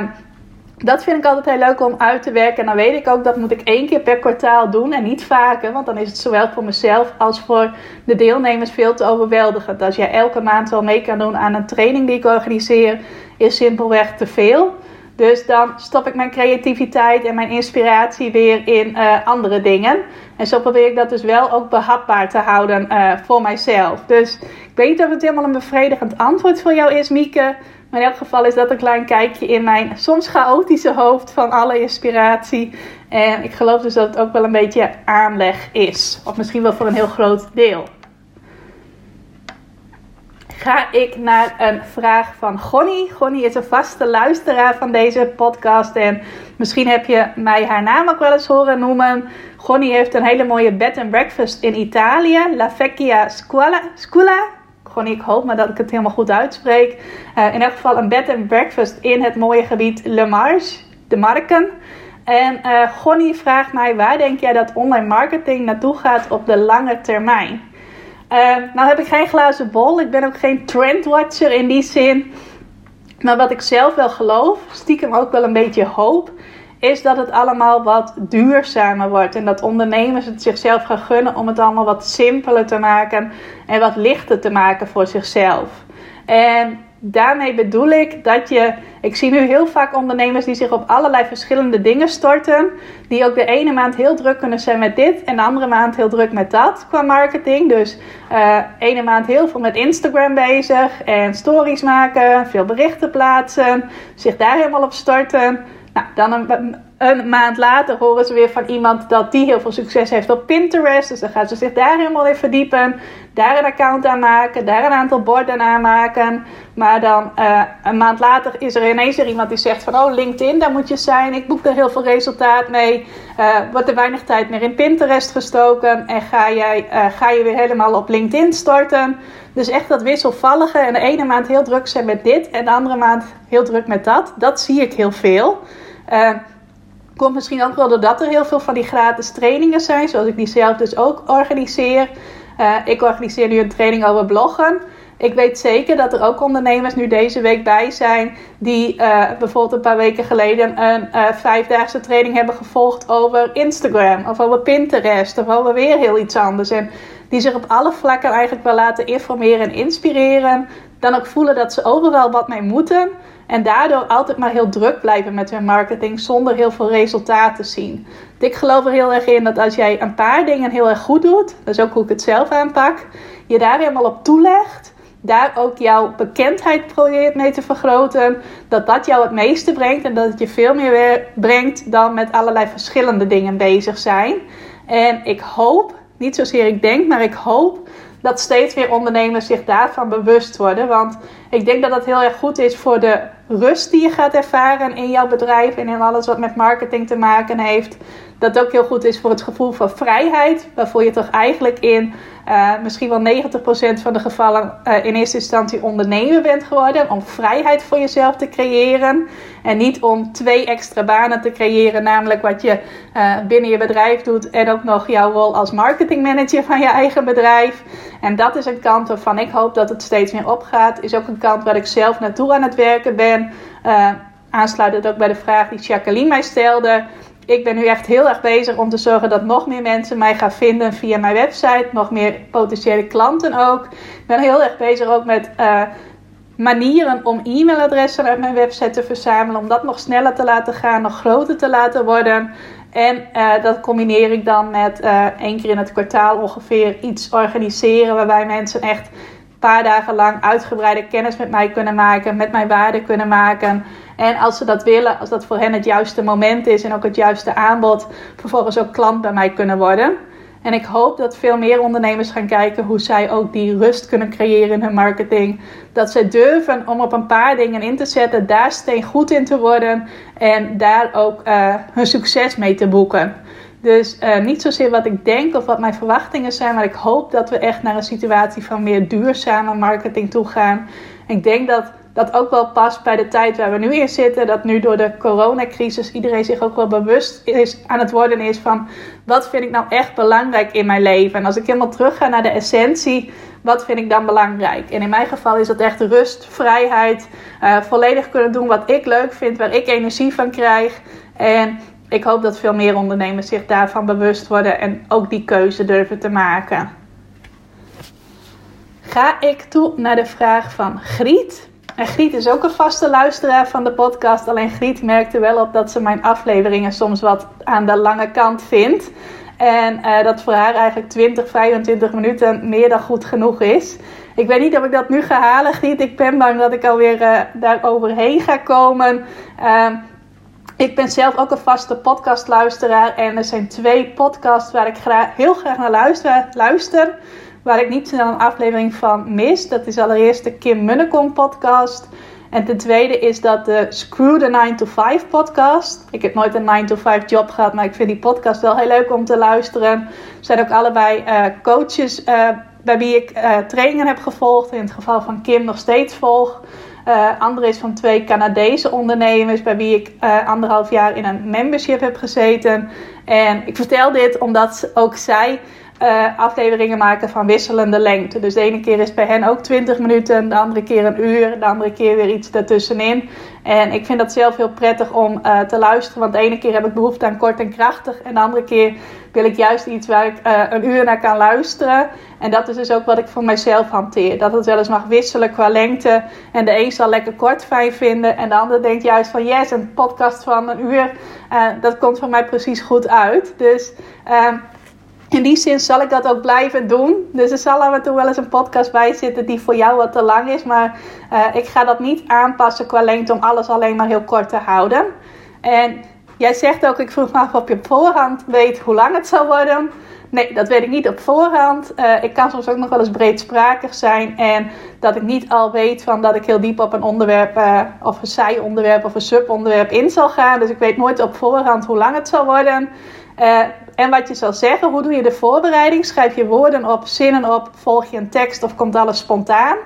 dat vind ik altijd heel leuk om uit te werken. En dan weet ik ook dat moet ik één keer per kwartaal doen en niet vaker. Want dan is het zowel voor mezelf als voor de deelnemers veel te overweldigend. Als jij elke maand wel mee kan doen aan een training die ik organiseer, is simpelweg te veel. Dus dan stop ik mijn creativiteit en mijn inspiratie weer in uh, andere dingen. En zo probeer ik dat dus wel ook behapbaar te houden uh, voor mijzelf. Dus ik weet niet of het helemaal een bevredigend antwoord voor jou is, Mieke. Maar in elk geval is dat een klein kijkje in mijn soms chaotische hoofd van alle inspiratie. En ik geloof dus dat het ook wel een beetje aanleg is. Of misschien wel voor een heel groot deel. Ga ik naar een vraag van Gonnie. Gonnie is een vaste luisteraar van deze podcast. En misschien heb je mij haar naam ook wel eens horen noemen. Gonnie heeft een hele mooie bed and breakfast in Italië. La Vecchia Scuola. Scuola ik hoop maar dat ik het helemaal goed uitspreek. Uh, in elk geval een bed and breakfast in het mooie gebied Le Marge, de Marken. En uh, vraagt mij, waar denk jij dat online marketing naartoe gaat op de lange termijn? Uh, nou heb ik geen glazen bol, ik ben ook geen trendwatcher in die zin. Maar wat ik zelf wel geloof, stiekem ook wel een beetje hoop, is dat het allemaal wat duurzamer wordt. En dat ondernemers het zichzelf gaan gunnen om het allemaal wat simpeler te maken en wat lichter te maken voor zichzelf. En daarmee bedoel ik dat je. Ik zie nu heel vaak ondernemers die zich op allerlei verschillende dingen storten. Die ook de ene maand heel druk kunnen zijn met dit en de andere maand heel druk met dat qua marketing. Dus uh, ene maand heel veel met Instagram bezig en stories maken, veel berichten plaatsen, zich daar helemaal op storten. Nou, dan een, een, maand later horen ze weer van iemand dat die heel veel succes heeft op Pinterest. Dus dan gaan ze zich daar helemaal in verdiepen. Daar een account aan maken, daar een aantal borden aan maken. Maar dan uh, een maand later is er ineens weer iemand die zegt van... oh, LinkedIn, daar moet je zijn. Ik boek er heel veel resultaat mee. Uh, wordt er weinig tijd meer in Pinterest gestoken. En ga, jij, uh, ga je weer helemaal op LinkedIn starten. Dus echt dat wisselvallige. En de ene maand heel druk zijn met dit. En de andere maand heel druk met dat. Dat zie ik heel veel. Komt misschien ook wel doordat er heel veel van die gratis trainingen zijn, zoals ik die zelf dus ook organiseer. Uh, ik organiseer nu een training over bloggen. Ik weet zeker dat er ook ondernemers nu deze week bij zijn die uh, bijvoorbeeld een paar weken geleden een uh, vijfdaagse training hebben gevolgd over Instagram of over Pinterest of over weer heel iets anders. En die zich op alle vlakken eigenlijk wel laten informeren en inspireren. Dan ook voelen dat ze overal wat mee moeten. En daardoor altijd maar heel druk blijven met hun marketing zonder heel veel resultaten te zien. Ik geloof er heel erg in dat als jij een paar dingen heel erg goed doet, dat is ook hoe ik het zelf aanpak, je daar helemaal op toelegt, daar ook jouw bekendheid probeert mee te vergroten, dat dat jou het meeste brengt en dat het je veel meer brengt dan met allerlei verschillende dingen bezig zijn. En ik hoop, niet zozeer ik denk, maar ik hoop dat steeds meer ondernemers zich daarvan bewust worden. Want ik denk dat dat heel erg goed is voor de rust die je gaat ervaren in jouw bedrijf en in alles wat met marketing te maken heeft. Dat ook heel goed is voor het gevoel van vrijheid, waarvoor je toch eigenlijk in uh, misschien wel 90% van de gevallen uh, in eerste instantie ondernemer bent geworden. Om vrijheid voor jezelf te creëren. En niet om twee extra banen te creëren, namelijk wat je uh, binnen je bedrijf doet. En ook nog jouw rol als marketingmanager van je eigen bedrijf. En dat is een kant waarvan ik hoop dat het steeds meer opgaat. Is ook een kant waar ik zelf naartoe aan het werken ben. aansluitend ook bij de vraag die Jacqueline mij stelde ik ben nu echt heel erg bezig om te zorgen dat nog meer mensen mij gaan vinden via mijn website. Nog meer potentiële klanten ook. Ik ben heel erg bezig ook met uh, manieren om e-mailadressen uit mijn website te verzamelen. Om dat nog sneller te laten gaan, nog groter te laten worden. En uh, dat combineer ik dan met uh, één keer in het kwartaal ongeveer iets organiseren. Waarbij mensen echt paar dagen lang uitgebreide kennis met mij kunnen maken. Met mijn waarden kunnen maken. En als ze dat willen, als dat voor hen het juiste moment is en ook het juiste aanbod, vervolgens ook klant bij mij kunnen worden. En ik hoop dat veel meer ondernemers gaan kijken hoe zij ook die rust kunnen creëren in hun marketing. Dat ze durven om op een paar dingen in te zetten, daar steen goed in te worden en daar ook uh, hun succes mee te boeken. Dus uh, niet zozeer wat ik denk of wat mijn verwachtingen zijn, maar ik hoop dat we echt naar een situatie van meer duurzame marketing toe gaan. Ik denk dat dat ook wel past bij de tijd waar we nu in zitten. Dat nu door de coronacrisis iedereen zich ook wel bewust is, aan het worden is van wat vind ik nou echt belangrijk in mijn leven. En als ik helemaal terug ga naar de essentie, wat vind ik dan belangrijk? En in mijn geval is dat echt rust, vrijheid, uh, volledig kunnen doen wat ik leuk vind, waar ik energie van krijg. En ik hoop dat veel meer ondernemers zich daarvan bewust worden en ook die keuze durven te maken. Ga ik toe naar de vraag van Griet. En Griet is ook een vaste luisteraar van de podcast. Alleen Griet merkte wel op dat ze mijn afleveringen soms wat aan de lange kant vindt. En uh, dat voor haar eigenlijk 20, 25 minuten meer dan goed genoeg is. Ik weet niet of ik dat nu ga halen, Griet. Ik ben bang dat ik alweer uh, daar overheen ga komen. Uh, ik ben zelf ook een vaste podcastluisteraar. En er zijn twee podcasts waar ik heel graag naar luister. luister waar ik niet snel een aflevering van mis. Dat is allereerst de Kim Munnekom podcast. En ten tweede is dat de Screw the 9 to 5 podcast. Ik heb nooit een 9 to 5 job gehad, maar ik vind die podcast wel heel leuk om te luisteren. Er zijn ook allebei uh, coaches uh, bij wie ik uh, trainingen heb gevolgd. In het geval van Kim nog steeds volg. Uh, andere is van twee Canadese ondernemers bij wie ik uh, anderhalf jaar in een membership heb gezeten. En ik vertel dit omdat ook zij uh, afleveringen maken van wisselende lengte. Dus de ene keer is bij hen ook 20 minuten, de andere keer een uur, de andere keer weer iets ertussenin. En ik vind dat zelf heel prettig om te luisteren, want de ene keer heb ik behoefte aan kort en krachtig en de andere keer wil ik juist iets waar ik uh, een uur naar kan luisteren. En dat is dus ook wat ik voor mijzelf hanteer. Dat het wel eens mag wisselen qua lengte. En de een zal lekker kort fijn vinden. En de ander denkt juist van yes, een podcast van een uur. Uh, dat komt voor mij precies goed uit. Dus uh, in die zin zal ik dat ook blijven doen. Dus er zal af en toe wel eens een podcast bij zitten die voor jou wat te lang is. Maar uh, ik ga dat niet aanpassen qua lengte om alles alleen maar heel kort te houden. En jij zegt ook, ik vroeg me af of je op voorhand weet hoe lang het zal worden. Nee, dat weet ik niet op voorhand. Uh, ik kan soms ook nog wel eens breedsprakig zijn. En dat ik niet al weet van dat ik heel diep op een onderwerp uh, of een zij-onderwerp of een subonderwerp in zal gaan. Dus ik weet nooit op voorhand hoe lang het zal worden. Uh, en wat je zal zeggen, hoe doe je de voorbereiding? Schrijf je woorden op, zinnen op, volg je een tekst of komt alles spontaan?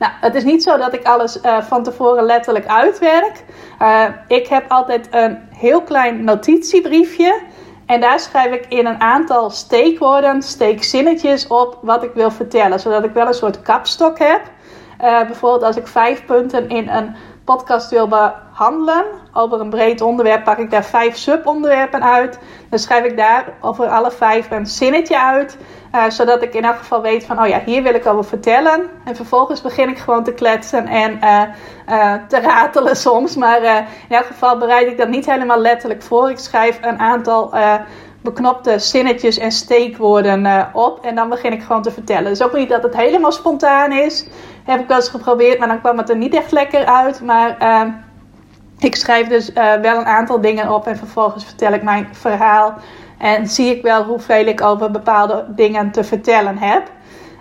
Nou, het is niet zo dat ik alles uh, van tevoren letterlijk uitwerk. Uh, ik heb altijd een heel klein notitiebriefje. En daar schrijf ik in een aantal steekwoorden, steekzinnetjes op wat ik wil vertellen. Zodat ik wel een soort kapstok heb. Uh, bijvoorbeeld als ik vijf punten in een podcast wil behandelen over een breed onderwerp, pak ik daar vijf subonderwerpen uit. Dan schrijf ik daar over alle vijf een zinnetje uit. Uh, zodat ik in elk geval weet van, oh ja, hier wil ik over vertellen. En vervolgens begin ik gewoon te kletsen en uh, uh, te ratelen soms. Maar in elk geval bereid ik dat niet helemaal letterlijk voor. Ik schrijf een aantal beknopte zinnetjes en steekwoorden op. En dan begin ik gewoon te vertellen. Dus ook niet dat het helemaal spontaan is. Heb ik wel eens geprobeerd, maar dan kwam het er niet echt lekker uit. Maar ik schrijf dus wel een aantal dingen op en vervolgens vertel ik mijn verhaal. En zie ik wel hoeveel ik over bepaalde dingen te vertellen heb.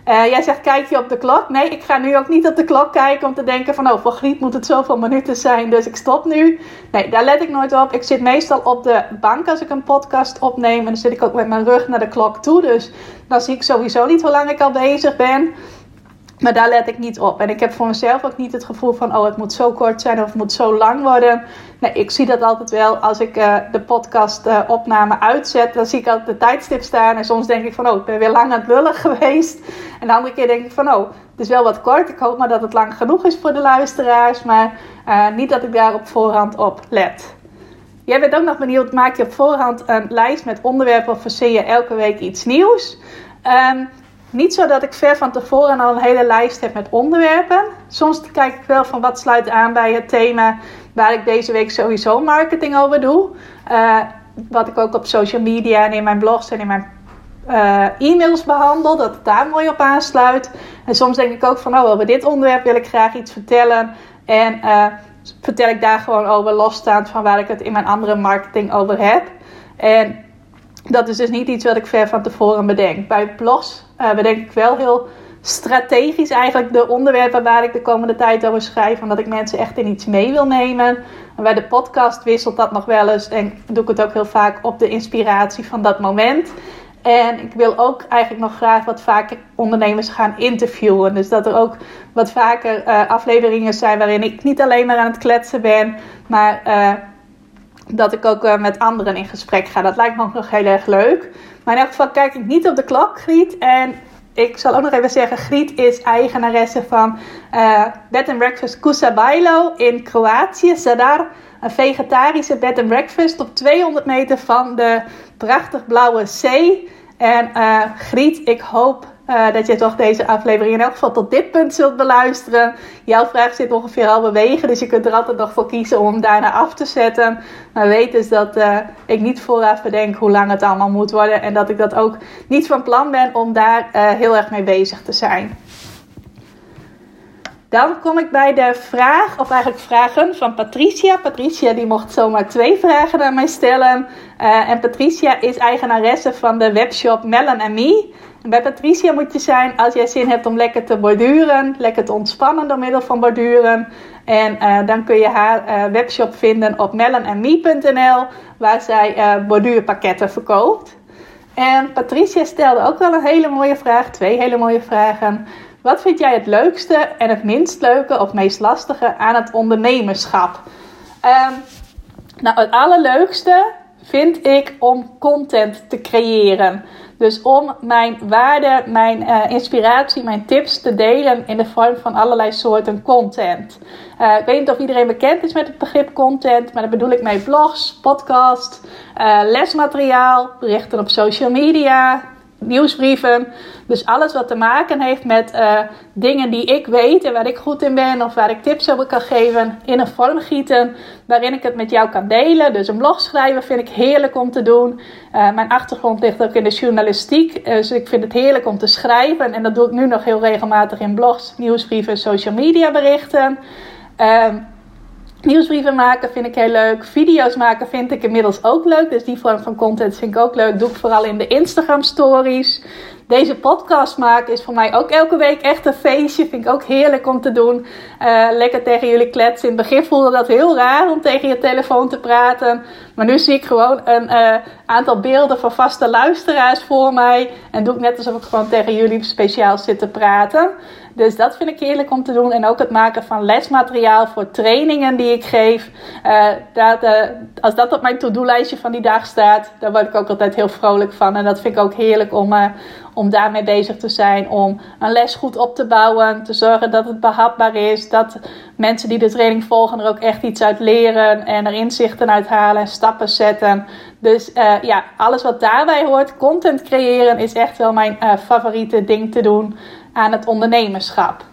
Uh, jij zegt, kijk je op de klok? Nee, ik ga nu ook niet op de klok kijken om te denken van... oh, voor Griet moet het zoveel minuten zijn, dus ik stop nu. Nee, daar let ik nooit op. Ik zit meestal op de bank als ik een podcast opneem. En dan zit ik ook met mijn rug naar de klok toe. Dus dan zie ik sowieso niet hoe lang ik al bezig ben. Maar daar let ik niet op. En ik heb voor mezelf ook niet het gevoel van, oh, het moet zo kort zijn of het moet zo lang worden. Nee, ik zie dat altijd wel als ik uh, de podcast uh, opname uitzet. Dan zie ik altijd de tijdstip staan. En soms denk ik van, oh, ik ben weer lang aan het lullen geweest. En de andere keer denk ik van, oh, het is wel wat kort. Ik hoop maar dat het lang genoeg is voor de luisteraars. Maar uh, niet dat ik daar op voorhand op let. Jij bent ook nog benieuwd, maak je op voorhand een lijst met onderwerpen of verzin je elke week iets nieuws? Um, niet zo dat ik ver van tevoren al een hele lijst heb met onderwerpen. Soms kijk ik wel van wat sluit aan bij het thema waar ik deze week sowieso marketing over doe. Uh, wat ik ook op social media en in mijn blogs en in mijn uh, e-mails behandel, dat het daar mooi op aansluit. En soms denk ik ook van, oh, over dit onderwerp wil ik graag iets vertellen. En uh, vertel ik daar gewoon over, losstaand van waar ik het in mijn andere marketing over heb. En dat is dus niet iets wat ik ver van tevoren bedenk. Bij blogs uh, bedenk ik wel heel strategisch eigenlijk de onderwerpen waar ik de komende tijd over schrijf. Omdat ik mensen echt in iets mee wil nemen. En bij de podcast wisselt dat nog wel eens. En doe ik het ook heel vaak op de inspiratie van dat moment. En ik wil ook eigenlijk nog graag wat vaker ondernemers gaan interviewen. Dus dat er ook wat vaker uh, afleveringen zijn waarin ik niet alleen maar aan het kletsen ben, maar uh, dat ik ook met anderen in gesprek ga. Dat lijkt me ook nog heel erg leuk. Maar in elk geval kijk ik niet op de klok, Griet. En ik zal ook nog even zeggen, Griet is eigenaresse van Bed and Breakfast Kusabajlo in Kroatië. Zadar, een vegetarische bed and breakfast op 200 meter van de prachtig blauwe zee. En uh, Griet, ik hoop uh, dat je toch deze aflevering in elk geval tot dit punt zult beluisteren. Jouw vraag zit ongeveer al bewegen, dus je kunt er altijd nog voor kiezen om daarna af te zetten. Maar weet dus dat uh, ik niet vooraf bedenk hoe lang het allemaal moet worden. En dat ik dat ook niet van plan ben om daar heel erg mee bezig te zijn. Dan kom ik bij de vraag, of eigenlijk vragen van Patricia. Patricia die mocht zomaar twee vragen aan mij stellen. En Patricia is eigenaresse van de webshop Melon Me. Bij Patricia moet je zijn als jij zin hebt om lekker te borduren, lekker te ontspannen door middel van borduren. En uh, dan kun je haar uh, webshop vinden op melonme.nl, waar zij borduurpakketten verkoopt. En Patricia stelde ook wel een hele mooie vraag, twee hele mooie vragen. Wat vind jij het leukste en het minst leuke of meest lastige aan het ondernemerschap? Um, nou, het allerleukste vind ik om content te creëren. Dus om mijn waarde, mijn uh, inspiratie, mijn tips te delen in de vorm van allerlei soorten content. Uh, ik weet niet of iedereen bekend is met het begrip content, maar daar bedoel ik mee blogs, podcasts, uh, lesmateriaal, berichten op social media, nieuwsbrieven. Dus alles wat te maken heeft met uh, dingen die ik weet en waar ik goed in ben of waar ik tips over kan geven, in een vorm gieten waarin ik het met jou kan delen. Dus een blog schrijven vind ik heerlijk om te doen. Uh, mijn achtergrond ligt ook in de journalistiek, dus ik vind het heerlijk om te schrijven en dat doe ik nu nog heel regelmatig in blogs, nieuwsbrieven, social media berichten. Uh, Nieuwsbrieven maken vind ik heel leuk. Video's maken vind ik inmiddels ook leuk. Dus die vorm van content vind ik ook leuk. Doe ik vooral in de Instagram stories. Deze podcast maken is voor mij ook elke week echt een feestje. Vind ik ook heerlijk om te doen. Uh, lekker tegen jullie kletsen. In het begin voelde dat heel raar om tegen je telefoon te praten. Maar nu zie ik gewoon een uh, aantal beelden van vaste luisteraars voor mij. En doe ik net alsof ik gewoon tegen jullie speciaal zit te praten. Dus dat vind ik heerlijk om te doen. En ook het maken van lesmateriaal voor trainingen die ik geef. Uh, dat, uh, als dat op mijn to-do-lijstje van die dag staat, daar word ik ook altijd heel vrolijk van. En dat vind ik ook heerlijk om, uh, om daarmee bezig te zijn. Om een les goed op te bouwen. Te zorgen dat het behapbaar is. Dat mensen die de training volgen er ook echt iets uit leren. En er inzichten uit halen en stappen zetten. Dus ja, alles wat daarbij hoort, content creëren, is echt wel mijn favoriete ding te doen aan het ondernemerschap.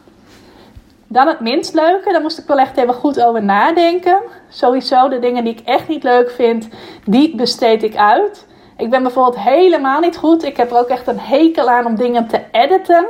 Dan het minst leuke, daar moest ik wel echt even goed over nadenken. Sowieso de dingen die ik echt niet leuk vind, die besteed ik uit. Ik ben bijvoorbeeld helemaal niet goed. Ik heb er ook echt een hekel aan om dingen te editen.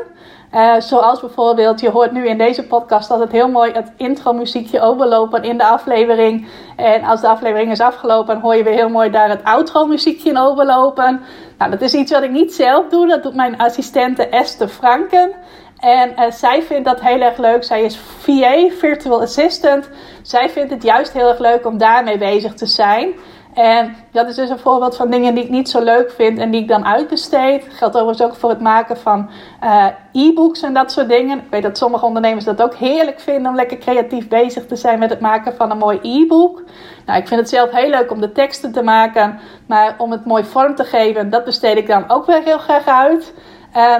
Uh, zoals bijvoorbeeld, je hoort nu in deze podcast het heel mooi het intro muziekje overlopen in de aflevering. En als de aflevering is afgelopen, hoor je weer heel mooi daar het outro muziekje in overlopen. Nou, dat is iets wat ik niet zelf doe. Dat doet mijn assistente Esther Franken. En uh, zij vindt dat heel erg leuk. Zij is VA, Virtual Assistant. Zij vindt het juist heel erg leuk om daarmee bezig te zijn. En dat is dus een voorbeeld van dingen die ik niet zo leuk vind en die ik dan uitbesteed. Geldt overigens ook voor het maken van uh, e-books en dat soort dingen. Ik weet dat sommige ondernemers dat ook heerlijk vinden om lekker creatief bezig te zijn met het maken van een mooi e-book. Nou, ik vind het zelf heel leuk om de teksten te maken, maar om het mooi vorm te geven, dat besteed ik dan ook weer heel graag uit. Uh,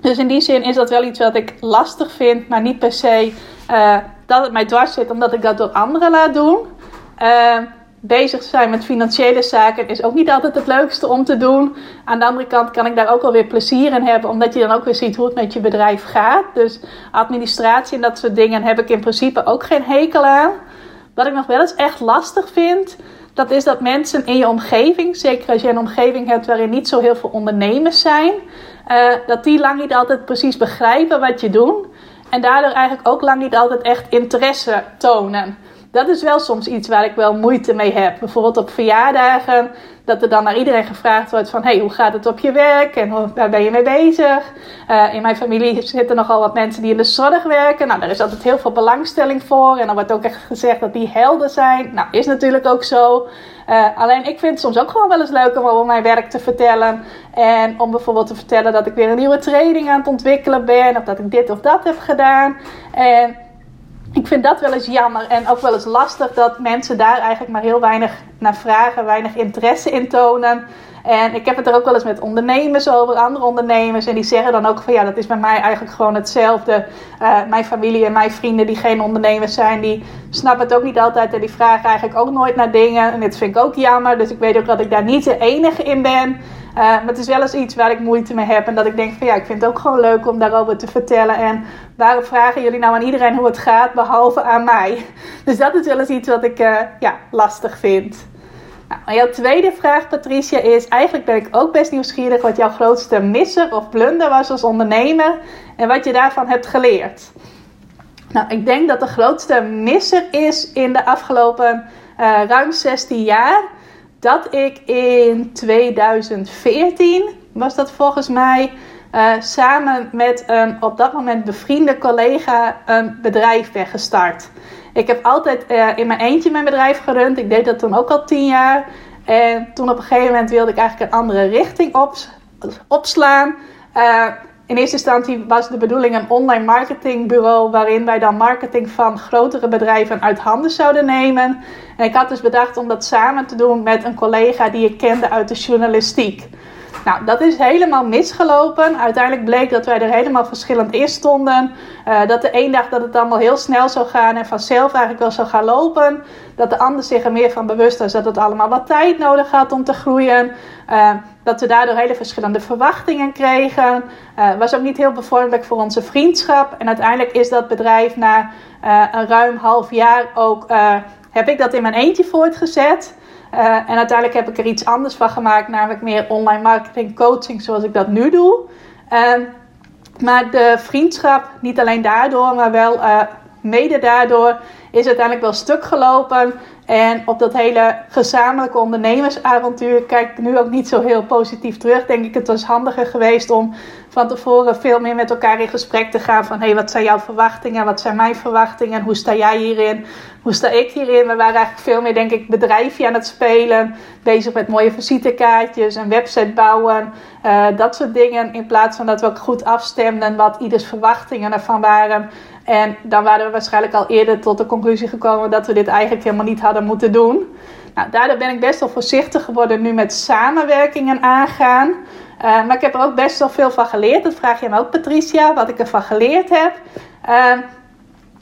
dus in die zin is dat wel iets wat ik lastig vind, maar niet per se uh, dat het mij dwars zit omdat ik dat door anderen laat doen. Bezig zijn met financiële zaken is ook niet altijd het leukste om te doen. Aan de andere kant kan ik daar ook wel weer plezier in hebben, omdat je dan ook weer ziet hoe het met je bedrijf gaat. Dus administratie en dat soort dingen heb ik in principe ook geen hekel aan. Wat ik nog wel eens echt lastig vind, dat is dat mensen in je omgeving, zeker als je een omgeving hebt waarin niet zo heel veel ondernemers zijn, uh, dat die lang niet altijd precies begrijpen wat je doet. En daardoor eigenlijk ook lang niet altijd echt interesse tonen. Dat is wel soms iets waar ik wel moeite mee heb. Bijvoorbeeld op verjaardagen, dat er dan naar iedereen gevraagd wordt van... hey, hoe gaat het op je werk en waar ben je mee bezig? Uh, in mijn familie zitten nogal wat mensen die in de zorg werken. Nou, daar is altijd heel veel belangstelling voor. En dan wordt ook echt gezegd dat die helden zijn. Nou, is natuurlijk ook zo. Uh, alleen ik vind het soms ook gewoon wel eens leuk om over mijn werk te vertellen. En om bijvoorbeeld te vertellen dat ik weer een nieuwe training aan het ontwikkelen ben. Of dat ik dit of dat heb gedaan. En ik vind dat wel eens jammer en ook wel eens lastig dat mensen daar eigenlijk maar heel weinig naar vragen, weinig interesse in tonen. En ik heb het er ook wel eens met ondernemers over, andere ondernemers. En die zeggen dan ook van ja, dat is bij mij eigenlijk gewoon hetzelfde. Uh, mijn familie en mijn vrienden die geen ondernemers zijn, die snappen het ook niet altijd. En die vragen eigenlijk ook nooit naar dingen. En dit vind ik ook jammer. Dus ik weet ook dat ik daar niet de enige in ben. Uh, maar het is wel eens iets waar ik moeite mee heb. En dat ik denk van ja, ik vind het ook gewoon leuk om daarover te vertellen. En waarom vragen jullie nou aan iedereen hoe het gaat, behalve aan mij? Dus dat is wel eens iets wat ik uh, ja, lastig vind. Nou, jouw tweede vraag, Patricia, is: eigenlijk ben ik ook best nieuwsgierig wat jouw grootste misser of blunder was als ondernemer en wat je daarvan hebt geleerd. Nou, ik denk dat de grootste misser is in de afgelopen uh, ruim 16 jaar dat ik in 2014, was dat volgens mij, uh, samen met een op dat moment bevriende collega een bedrijf ben gestart. Ik heb altijd uh, in mijn eentje mijn bedrijf gerund. Ik deed dat toen ook al tien jaar. En toen op een gegeven moment wilde ik eigenlijk een andere richting op, opslaan. Uh, in eerste instantie was de bedoeling een online marketingbureau waarin wij dan marketing van grotere bedrijven uit handen zouden nemen. En ik had dus bedacht om dat samen te doen met een collega die ik kende uit de journalistiek. Nou, dat is helemaal misgelopen. Uiteindelijk bleek dat wij er helemaal verschillend in stonden. Uh, dat de een dacht dat het allemaal heel snel zou gaan en vanzelf eigenlijk wel zou gaan lopen. Dat de ander zich er meer van bewust was dat het allemaal wat tijd nodig had om te groeien. Uh, dat we daardoor hele verschillende verwachtingen kregen. Uh, was ook niet heel bevorderlijk voor onze vriendschap. En uiteindelijk is dat bedrijf na een ruim half jaar ook. heb ik dat in mijn eentje voortgezet. Uh, en uiteindelijk heb ik er iets anders van gemaakt, namelijk meer online marketing coaching zoals ik dat nu doe. Uh, maar de vriendschap, niet alleen daardoor, maar wel uh, mede daardoor, is uiteindelijk wel stuk gelopen. En op dat hele gezamenlijke ondernemersavontuur kijk ik nu ook niet zo heel positief terug. Denk ik, het was handiger geweest om van tevoren veel meer met elkaar in gesprek te gaan. Van hé, hey, wat zijn jouw verwachtingen? Wat zijn mijn verwachtingen? Hoe sta jij hierin? Hoe sta ik hierin? We waren eigenlijk veel meer, denk ik, bedrijfje aan het spelen. Bezig met mooie visitekaartjes, een website bouwen. Uh, dat soort dingen. In plaats van dat we ook goed afstemden wat ieders verwachtingen ervan waren. En dan waren we waarschijnlijk al eerder tot de conclusie gekomen dat we dit eigenlijk helemaal niet hadden moeten doen. Nou, daardoor ben ik best wel voorzichtig geworden nu met samenwerkingen aangaan. Uh, maar ik heb er ook best wel veel van geleerd. Dat vraag je me ook, Patricia, wat ik ervan geleerd heb. Uh,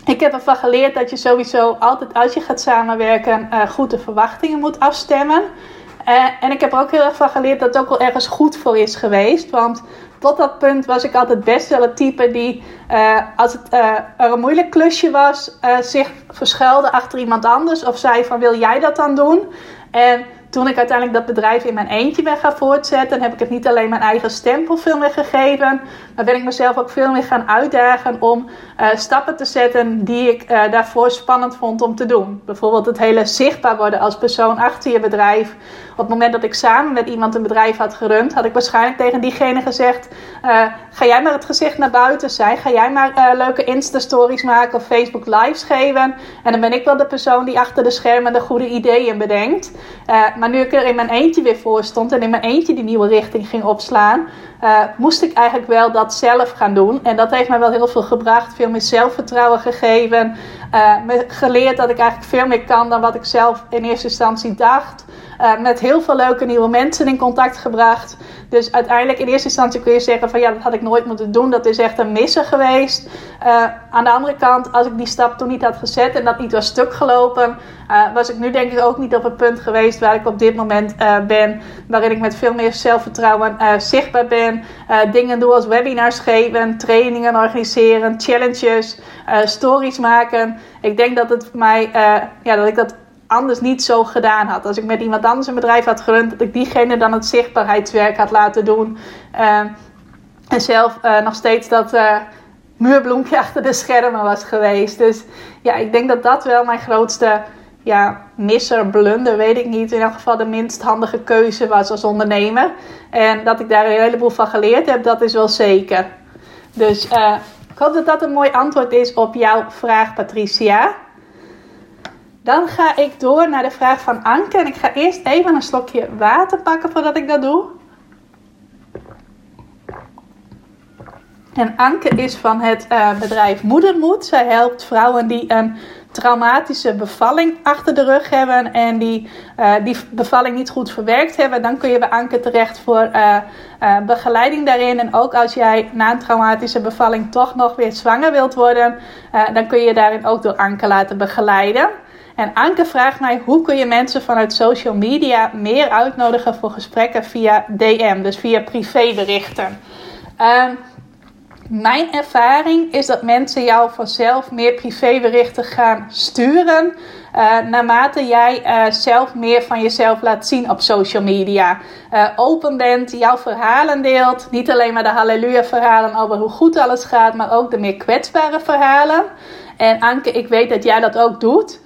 ik heb ervan geleerd dat je sowieso altijd als je gaat samenwerken uh, goed de verwachtingen moet afstemmen. en ik heb er ook heel erg van geleerd dat het ook wel ergens goed voor is geweest. Want tot dat punt was ik altijd best wel het type die, uh, als het er een moeilijk klusje was, zich verschuilde achter iemand anders of zei van wil jij dat dan doen? En toen ik uiteindelijk dat bedrijf in mijn eentje ben gaan voortzetten, heb ik het niet alleen mijn eigen stempel veel meer gegeven, ben ik mezelf ook veel meer gaan uitdagen om uh, stappen te zetten die ik uh, daarvoor spannend vond om te doen. Bijvoorbeeld het hele zichtbaar worden als persoon achter je bedrijf. Op het moment dat ik samen met iemand een bedrijf had gerund, had ik waarschijnlijk tegen diegene gezegd: uh, Ga jij maar het gezicht naar buiten zijn? Ga jij maar leuke Insta-stories maken of Facebook Lives geven? En dan ben ik wel de persoon die achter de schermen de goede ideeën bedenkt. maar nu ik er in mijn eentje weer voor stond en in mijn eentje die nieuwe richting ging opslaan, moest ik eigenlijk wel dat zelf gaan doen. En dat heeft mij wel heel veel gebracht, veel meer zelfvertrouwen gegeven. Uh, geleerd dat ik eigenlijk veel meer kan dan wat ik zelf in eerste instantie dacht. Uh, met heel veel leuke nieuwe mensen in contact gebracht. Dus uiteindelijk in eerste instantie kun je zeggen van ja, dat had ik nooit moeten doen. Dat is echt een misser geweest. Uh, aan de andere kant, als ik die stap toen niet had gezet en dat niet was stuk gelopen, was ik nu denk ik ook niet op het punt geweest waar ik op dit moment ben. Waarin ik met veel meer zelfvertrouwen zichtbaar ben. dingen doe als webinars geven, trainingen organiseren, challenges, stories maken. Ik denk dat het mij, ja, dat ik dat anders niet zo gedaan had. Als ik met iemand anders een bedrijf had gerund, dat ik diegene dan het zichtbaarheidswerk had laten doen. Uh, en zelf uh, nog steeds dat uh, muurbloempje achter de schermen was geweest. Dus ja, ik denk dat dat wel mijn grootste ja, misser, blunder, weet ik niet. In elk geval de minst handige keuze was als ondernemer. En dat ik daar een heleboel van geleerd heb, dat is wel zeker. Dus ik hoop dat dat een mooi antwoord is op jouw vraag, Patricia. Dan ga ik door naar de vraag van Anke. En ik ga eerst even een slokje water pakken voordat ik dat doe. En Anke is van het uh, bedrijf Moedermoed. Zij helpt vrouwen die een traumatische bevalling achter de rug hebben en die uh, die bevalling niet goed verwerkt hebben, dan kun je bij Anke terecht voor uh, uh, begeleiding daarin. En ook als jij na een traumatische bevalling toch nog weer zwanger wilt worden, dan kun je daarin ook door Anke laten begeleiden. En Anke vraagt mij hoe kun je mensen vanuit social media meer uitnodigen voor gesprekken via DM, dus via privéberichten. Mijn ervaring is dat mensen jou vanzelf meer privéberichten gaan sturen. Uh, naarmate jij uh, zelf meer van jezelf laat zien op social media. Uh, open bent, jouw verhalen deelt. Niet alleen maar de halleluja verhalen over hoe goed alles gaat, maar ook de meer kwetsbare verhalen. En Anke, ik weet dat jij dat ook doet.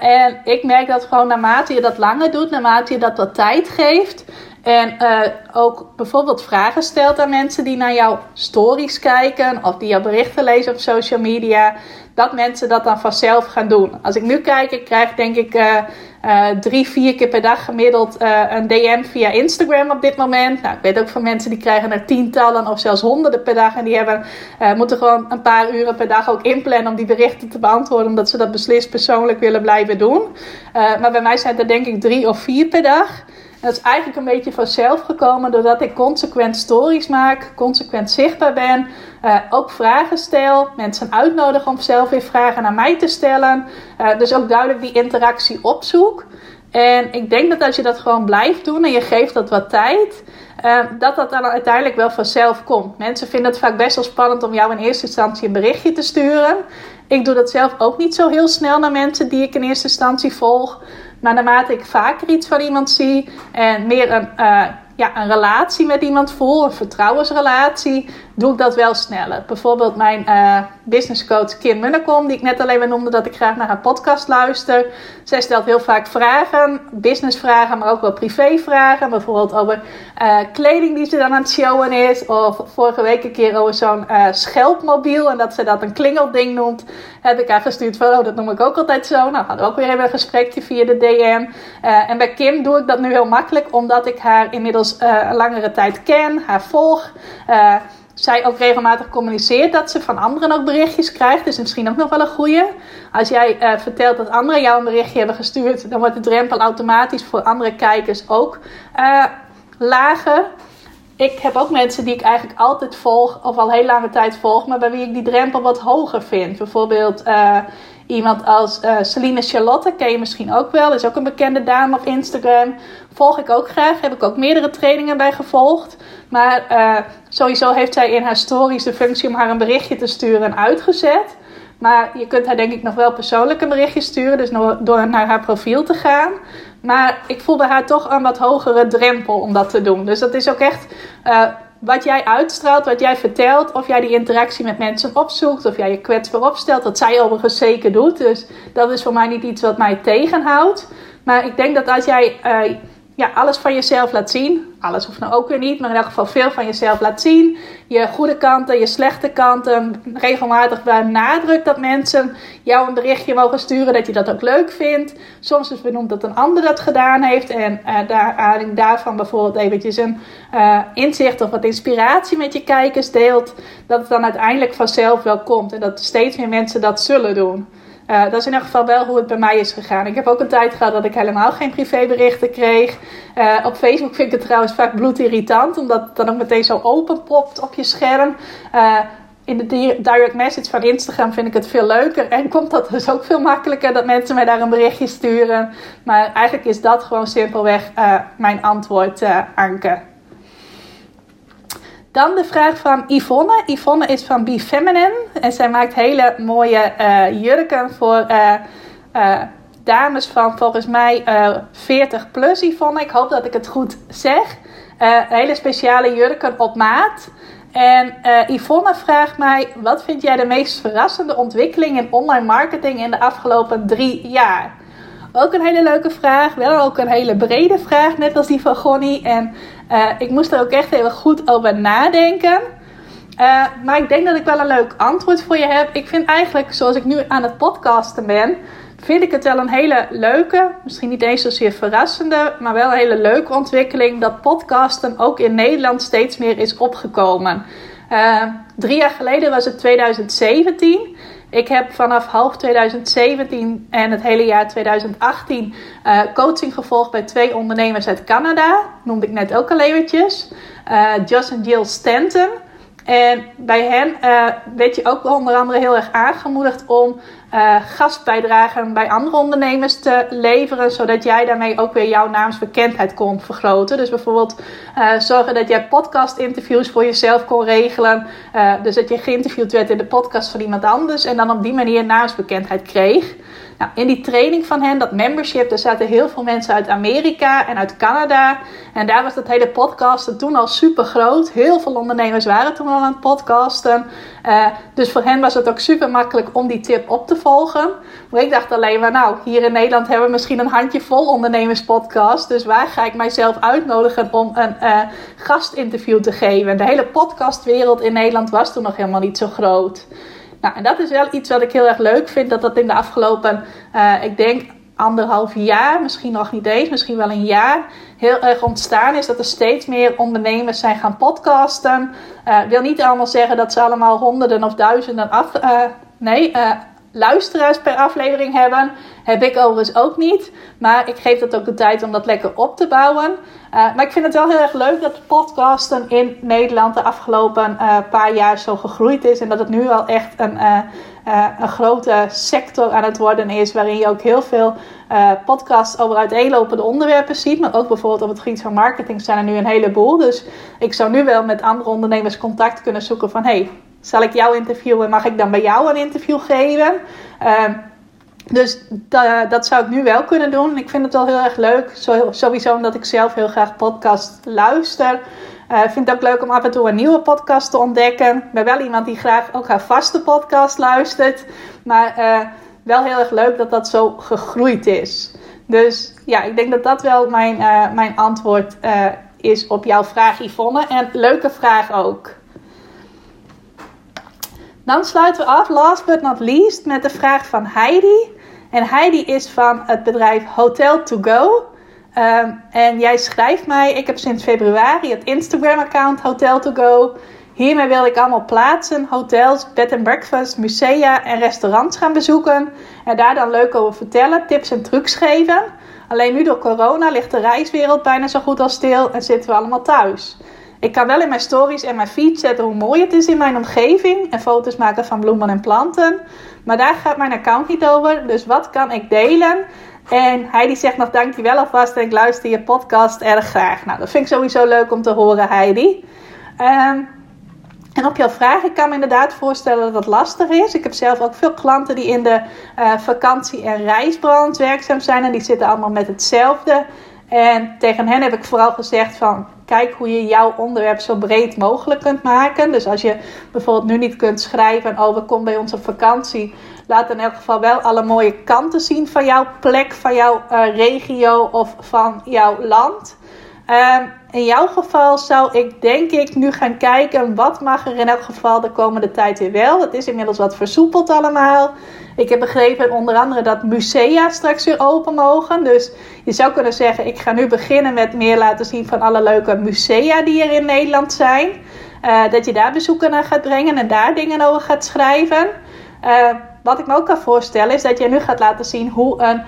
en ik merk dat gewoon naarmate je dat langer doet, naarmate je dat wat tijd geeft, en uh, ook bijvoorbeeld vragen stelt aan mensen die naar jouw stories kijken of die jouw berichten lezen op social media. Dat mensen dat dan vanzelf gaan doen. Als ik nu kijk, ik krijg denk ik uh, uh, drie, vier keer per dag gemiddeld een DM via Instagram op dit moment. Nou, ik weet ook van mensen die krijgen er tientallen of zelfs honderden per dag. En die hebben, moeten gewoon een paar uren per dag ook inplannen om die berichten te beantwoorden. Omdat ze dat beslist persoonlijk willen blijven doen. maar bij mij zijn er denk ik drie of vier per dag dat is eigenlijk een beetje vanzelf gekomen doordat ik consequent stories maak, consequent zichtbaar ben, uh, ook vragen stel, mensen uitnodig om zelf weer vragen naar mij te stellen. Uh, dus ook duidelijk die interactie opzoek. En ik denk dat als je dat gewoon blijft doen en je geeft dat wat tijd, uh, dat dat dan uiteindelijk wel vanzelf komt. Mensen vinden het vaak best wel spannend om jou in eerste instantie een berichtje te sturen. Ik doe dat zelf ook niet zo heel snel naar mensen die ik in eerste instantie volg. Maar naarmate ik vaker iets van iemand zie en meer een, uh, ja, een relatie met iemand voel, een vertrouwensrelatie, doe ik dat wel sneller. Bijvoorbeeld mijn uh, businesscoach Kim Munnekom, die ik net alleen maar noemde dat ik graag naar haar podcast luister. Zij stelt heel vaak vragen, businessvragen, maar ook wel privévragen. Bijvoorbeeld over uh, kleding die ze dan aan het showen is. Of vorige week een keer over zo'n schelpmobiel en dat ze dat een klingelding noemt. Heb ik haar gestuurd van, oh dat noem ik ook altijd zo. Nou, hadden we ook weer even een gesprekje via de DM. en bij Kim doe ik dat nu heel makkelijk, omdat ik haar inmiddels een langere tijd ken, haar volg zij ook regelmatig communiceert dat ze van anderen ook berichtjes krijgt. Dus misschien ook nog wel een goede. Als jij vertelt dat anderen jou een berichtje hebben gestuurd, dan wordt de drempel automatisch voor andere kijkers ook lager. Ik heb ook mensen die ik eigenlijk altijd volg, of al heel lange tijd volg, maar bij wie ik die drempel wat hoger vind. Bijvoorbeeld uh, iemand als Celine Charlotte, ken je misschien ook wel, is ook een bekende dame op Instagram. Volg ik ook graag, heb ik ook meerdere trainingen bij gevolgd. Maar uh, sowieso heeft zij in haar stories de functie om haar een berichtje te sturen uitgezet. Maar je kunt haar denk ik nog wel persoonlijk een berichtje sturen. Dus door naar haar profiel te gaan. Maar ik voel bij haar toch een wat hogere drempel om dat te doen. Dus dat is ook echt uh, wat jij uitstraalt, wat jij vertelt. Of jij die interactie met mensen opzoekt. Of jij je kwetsbaar opstelt. Dat zij overigens zeker doet. Dus dat is voor mij niet iets wat mij tegenhoudt. Maar ik denk dat als jij... Uh, ja, alles van jezelf laat zien. Alles hoeft nou ook weer niet, maar in elk geval veel van jezelf laat zien. Je goede kanten, je slechte kanten. Regelmatig benadrukt dat mensen jou een berichtje mogen sturen dat je dat ook leuk vindt. Soms is benoemd dat een ander dat gedaan heeft. En uh, daar, daarvan bijvoorbeeld eventjes een uh, inzicht of wat inspiratie met je kijkers deelt. Dat het dan uiteindelijk vanzelf wel komt. En dat steeds meer mensen dat zullen doen. Uh, dat is in ieder geval wel hoe het bij mij is gegaan. Ik heb ook een tijd gehad dat ik helemaal geen privéberichten kreeg. Uh, op Facebook vind ik het trouwens vaak bloedirritant, omdat het dan ook meteen zo open popt op je scherm. Uh, in de direct message van Instagram vind ik het veel leuker. En komt dat dus ook veel makkelijker dat mensen mij daar een berichtje sturen. Maar eigenlijk is dat gewoon simpelweg mijn antwoord, Anke. Dan de vraag van Yvonne. Yvonne is van Be Feminine. En zij maakt hele mooie uh, jurken voor uh, uh, dames van volgens mij 40 plus Yvonne. Ik hoop dat ik het goed zeg. hele speciale jurken op maat. En Yvonne vraagt mij: wat vind jij de meest verrassende ontwikkeling in online marketing in de afgelopen drie jaar? Ook een hele leuke vraag, wel ook een hele brede vraag, net als die van Gonnie. En uh, ik moest er ook echt even goed over nadenken. Uh, maar ik denk dat ik wel een leuk antwoord voor je heb. Ik vind eigenlijk, zoals ik nu aan het podcasten ben, vind ik het wel een hele leuke, misschien niet eens zozeer verrassende, maar wel een hele leuke ontwikkeling dat podcasten ook in Nederland steeds meer is opgekomen. Uh, drie jaar geleden was het 2017. Ik heb vanaf half 2017 en het hele jaar 2018 uh, eh, coaching gevolgd bij twee ondernemers uit Canada. Noemde ik net ook al eventjes. Uh, en Jill Stanton. En bij hen uh, werd je ook onder andere heel erg aangemoedigd om uh, gastbijdragen bij andere ondernemers te leveren, zodat jij daarmee ook weer jouw naamsbekendheid kon vergroten. Dus bijvoorbeeld uh, zorgen dat jij podcast-interviews voor jezelf kon regelen. dus dat je geïnterviewd werd in de podcast van iemand anders en dan op die manier naamsbekendheid kreeg. Nou, in die training van hen, dat membership, daar zaten heel veel mensen uit Amerika en uit Canada. En daar was dat hele podcasten toen al super groot. Heel veel ondernemers waren toen al aan het podcasten. Uh, dus voor hen was het ook super makkelijk om die tip op te volgen. Maar ik dacht alleen maar, nou, hier in Nederland hebben we misschien een handje vol ondernemerspodcast. Dus waar ga ik mijzelf uitnodigen om een uh, gastinterview te geven? De hele podcastwereld in Nederland was toen nog helemaal niet zo groot. Nou, en dat is wel iets wat ik heel erg leuk vind. Dat dat in de afgelopen, uh, ik denk anderhalf jaar, misschien nog niet eens, misschien wel een jaar, heel erg ontstaan is. Dat er steeds meer ondernemers zijn gaan podcasten. Uh, wil niet allemaal zeggen dat ze allemaal honderden of duizenden af, uh, nee, luisteraars per aflevering hebben. Heb ik overigens ook niet. Maar ik geef dat ook de tijd om dat lekker op te bouwen. Uh, maar ik vind het wel heel erg leuk dat podcasten in Nederland de afgelopen uh, paar jaar zo gegroeid is. En dat het nu wel echt een, uh, een grote sector aan het worden is. Waarin je ook heel veel podcasts over uiteenlopende onderwerpen ziet. Maar ook bijvoorbeeld op het gebied van marketing zijn er nu een heleboel. Dus ik zou nu wel met andere ondernemers contact kunnen zoeken van... Hey, zal ik jou interviewen? Mag ik dan bij jou een interview geven? Ehm, dus dat zou ik nu wel kunnen doen. Ik vind het wel heel erg leuk. sowieso omdat ik zelf heel graag podcast luister. Uh, ik vind het ook leuk om af en toe een nieuwe podcast te ontdekken. Ik ben wel iemand die graag ook haar vaste podcast luistert. Maar uh, wel heel erg leuk dat dat zo gegroeid is. Dus ja, ik denk dat dat wel mijn, uh, mijn antwoord is op jouw vraag, Yvonne. En leuke vraag ook. Dan sluiten we af, last but not least, met de vraag van Heidi. En Heidi is van het bedrijf Hotel to Go. Ehm, en jij schrijft mij, ik heb sinds februari het Instagram-account Hotel to Go. Hiermee wil ik allemaal plaatsen, hotels, bed and breakfast, musea en restaurants gaan bezoeken. En daar dan leuk over vertellen, tips en trucs geven. Alleen nu door corona ligt de reiswereld bijna zo goed als stil en zitten we allemaal thuis. Ik kan wel in mijn stories en mijn feed zetten hoe mooi het is in mijn omgeving en foto's maken van bloemen en planten. Maar daar gaat mijn account niet over. Dus wat kan ik delen? En Heidi zegt nog dankjewel alvast en ik luister je podcast erg graag. Nou, dat vind ik sowieso leuk om te horen, Heidi. Um, en op jouw vraag, ik kan me inderdaad voorstellen dat dat lastig is. Ik heb zelf ook veel klanten die in de uh, vakantie- en reisbrand werkzaam zijn. En die zitten allemaal met hetzelfde. En tegen hen heb ik vooral gezegd van kijk hoe je jouw onderwerp zo breed mogelijk kunt maken. Dus als je bijvoorbeeld nu niet kunt schrijven over kom bij ons op vakantie. Laat in elk geval wel alle mooie kanten zien van jouw plek, van jouw uh, regio of van jouw land. Um, in jouw geval zou ik denk ik nu gaan kijken wat mag er in elk geval de komende tijd weer wel. Het is inmiddels wat versoepeld allemaal. Ik heb begrepen onder andere dat musea straks weer open mogen. Dus je zou kunnen zeggen, ik ga nu beginnen met meer laten zien van alle leuke musea die er in Nederland zijn. Uh, dat je daar bezoeken naar gaat brengen en daar dingen over gaat schrijven. Uh, wat ik me ook kan voorstellen is dat je nu gaat laten zien hoe een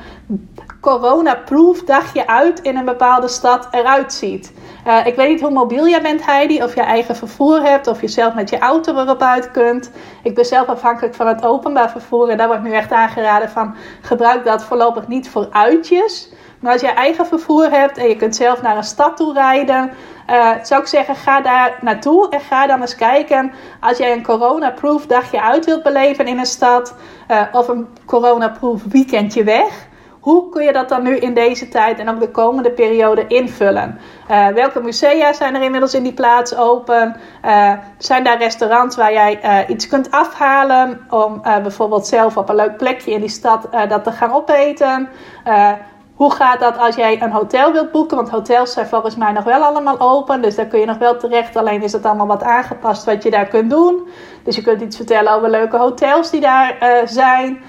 corona-proof dagje uit in een bepaalde stad eruit ziet. Uh, ik weet niet hoe mobiel jij bent, Heidi. Of je eigen vervoer hebt. Of je zelf met je auto erop uit kunt. Ik ben zelf afhankelijk van het openbaar vervoer. En daar wordt nu echt aangeraden van gebruik dat voorlopig niet voor uitjes. Maar als je eigen vervoer hebt en je kunt zelf naar een stad toe rijden, uh, zou ik zeggen, ga daar naartoe en ga dan eens kijken. Als jij een corona-proof dagje uit wilt beleven in een stad, uh, of een corona-proof weekendje weg, hoe kun je dat dan nu in deze tijd en ook de komende periode invullen? Uh, welke musea zijn er inmiddels in die plaats open? Uh, zijn daar restaurants waar jij uh, iets kunt afhalen om bijvoorbeeld zelf op een leuk plekje in die stad dat te gaan opeten? hoe gaat dat als jij een hotel wilt boeken? Want hotels zijn volgens mij nog wel allemaal open. Dus daar kun je nog wel terecht. Alleen is het allemaal wat aangepast wat je daar kunt doen. Dus je kunt iets vertellen over leuke hotels die daar zijn.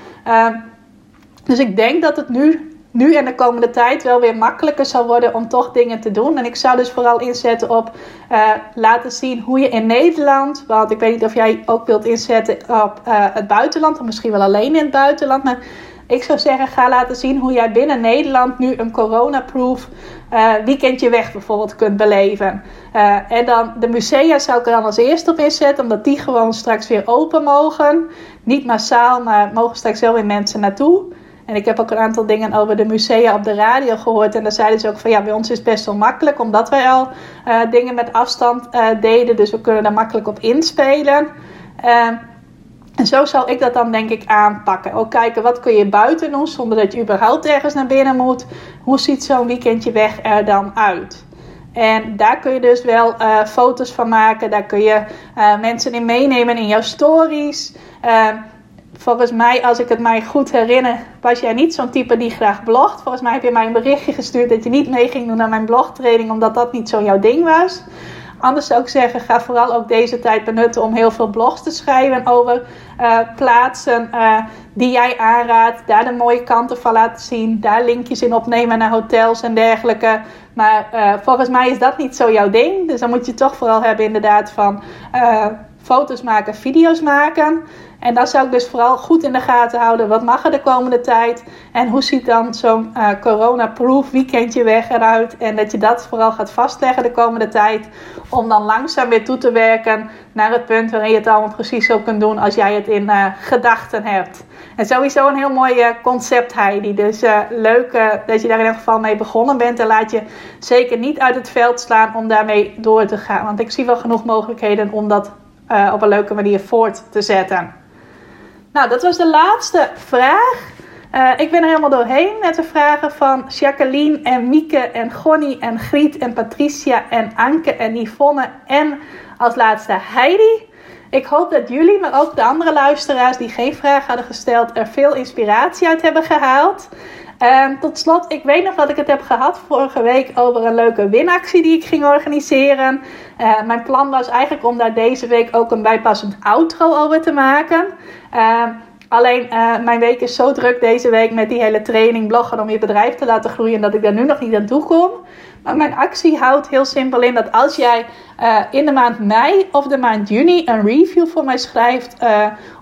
Dus ik denk dat het nu, nu en de komende tijd wel weer makkelijker zal worden om toch dingen te doen. En ik zou dus vooral inzetten op uh, laten zien hoe je in Nederland, want ik weet niet of jij ook wilt inzetten op uh, het buitenland, of misschien wel alleen in het buitenland, maar ik zou zeggen, ga laten zien hoe jij binnen Nederland nu een coronaproof uh, weekendje weg bijvoorbeeld kunt beleven. En dan de musea zou ik er dan als eerste op inzetten, omdat die gewoon straks weer open mogen. Niet massaal, maar mogen straks wel weer mensen naartoe. En ik heb ook een aantal dingen over de musea op de radio gehoord. En daar zeiden ze ook van ja, bij ons is het best wel makkelijk, omdat wij al uh, dingen met afstand uh, deden. Dus we kunnen daar makkelijk op inspelen. Uh, en zo zal ik dat dan denk ik aanpakken. Ook kijken wat kun je buiten doen zonder dat je überhaupt ergens naar binnen moet. Hoe ziet zo'n weekendje weg er dan uit? En daar kun je dus wel uh, foto's van maken. Daar kun je mensen in meenemen in jouw stories. Uh, volgens mij, als ik het mij goed herinner, was jij niet zo'n type die graag blogt. Volgens mij heb je mij een berichtje gestuurd dat je niet mee ging doen naar mijn blogtraining, omdat dat niet zo jouw ding was. Anders zou ik zeggen, ga vooral ook deze tijd benutten om heel veel blogs te schrijven over uh, plaatsen uh, die jij aanraadt. Daar de mooie kanten van laten zien. Daar linkjes in opnemen naar hotels en dergelijke. Maar uh, volgens mij is dat niet zo jouw ding. Dus dan moet je toch vooral hebben inderdaad van foto's maken, video's maken. En dan zou ik dus vooral goed in de gaten houden. Wat mag er de komende tijd? En hoe ziet dan zo'n uh, corona-proof weekendje weg eruit? En dat je dat vooral gaat vastleggen de komende tijd. Om dan langzaam weer toe te werken naar het punt waarin je het allemaal precies zo kunt doen als jij het in uh, gedachten hebt. En sowieso een heel mooi uh, concept, Heidi. Dus leuk dat je daar in ieder geval mee begonnen bent. En laat je zeker niet uit het veld slaan om daarmee door te gaan. Want ik zie wel genoeg mogelijkheden om dat op een leuke manier voort te zetten. Nou, dat was de laatste vraag. Uh, ik ben er helemaal doorheen met de vragen van Jacqueline en Mieke en Gonnie en Griet en Patricia en Anke en Yvonne en als laatste Heidi. Ik hoop dat jullie, maar ook de andere luisteraars die geen vraag hadden gesteld, er veel inspiratie uit hebben gehaald. En tot slot, ik weet nog dat ik het heb gehad vorige week over een leuke winactie die ik ging organiseren. Uh, mijn plan was eigenlijk om daar deze week ook een bijpassend outro over te maken. Uh, alleen uh, mijn week is zo druk deze week met die hele training, bloggen om je bedrijf te laten groeien, dat ik daar nu nog niet aan toe kom. Maar mijn actie houdt heel simpel in dat als jij in de maand mei of de maand juni een review voor mij schrijft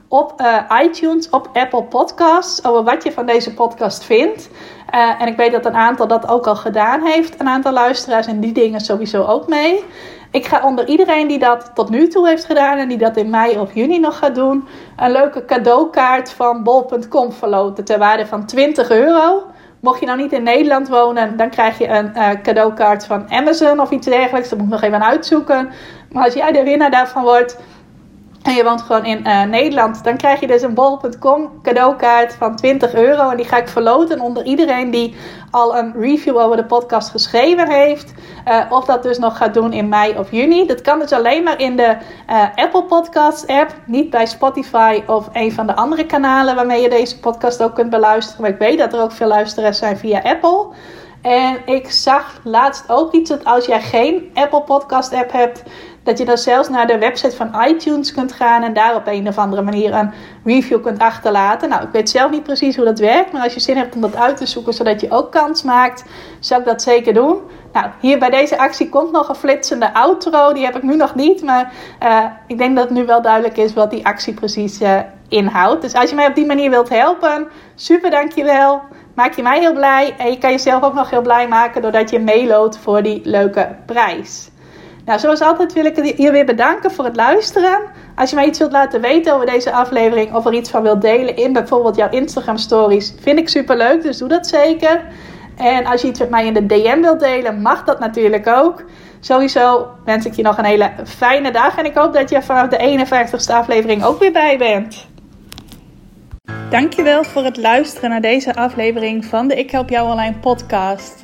op uh, iTunes, op Apple Podcasts, over wat je van deze podcast vindt. Uh, en ik weet dat een aantal dat ook al gedaan heeft, een aantal luisteraars, en die dingen sowieso ook mee. Ik ga onder iedereen die dat tot nu toe heeft gedaan en die dat in mei of juni nog gaat doen, een leuke cadeaukaart van bol.com verloten ter waarde van 20 euro. Mocht je nou niet in Nederland wonen, dan krijg je een uh, cadeaukaart van Amazon of iets dergelijks. Dat moet ik nog even uitzoeken. Maar als jij de winnaar daarvan wordt, en je woont gewoon in uh, Nederland, dan krijg je dus een bol.com cadeaukaart van 20 euro. En die ga ik verloten onder iedereen die al een review over de podcast geschreven heeft. Uh, of dat dus nog gaat doen in mei of juni. Dat kan dus alleen maar in de uh, Apple Podcasts app. Niet bij Spotify of een van de andere kanalen waarmee je deze podcast ook kunt beluisteren. Maar ik weet dat er ook veel luisteraars zijn via Apple. En ik zag laatst ook iets dat als jij geen Apple Podcast app hebt, dat je dan zelfs naar de website van iTunes kunt gaan en daar op een of andere manier een review kunt achterlaten. Nou, ik weet zelf niet precies hoe dat werkt, maar als je zin hebt om dat uit te zoeken zodat je ook kans maakt, zou ik dat zeker doen. Nou, hier bij deze actie komt nog een flitsende outro. Die heb ik nu nog niet, maar uh, ik denk dat het nu wel duidelijk is wat die actie precies uh, inhoudt. Dus als je mij op die manier wilt helpen, super dankjewel. Maak je mij heel blij en je kan jezelf ook nog heel blij maken doordat je meeloopt voor die leuke prijs. Nou, zoals altijd wil ik je weer bedanken voor het luisteren. Als je mij iets wilt laten weten over deze aflevering of er iets van wilt delen in bijvoorbeeld jouw Instagram stories, vind ik super leuk, dus doe dat zeker. En als je iets met mij in de DM wilt delen, mag dat natuurlijk ook. Sowieso wens ik je nog een hele fijne dag en ik hoop dat je vanaf de 51ste aflevering ook weer bij bent. Dankjewel voor het luisteren naar deze aflevering van de Ik Help Jou Online podcast.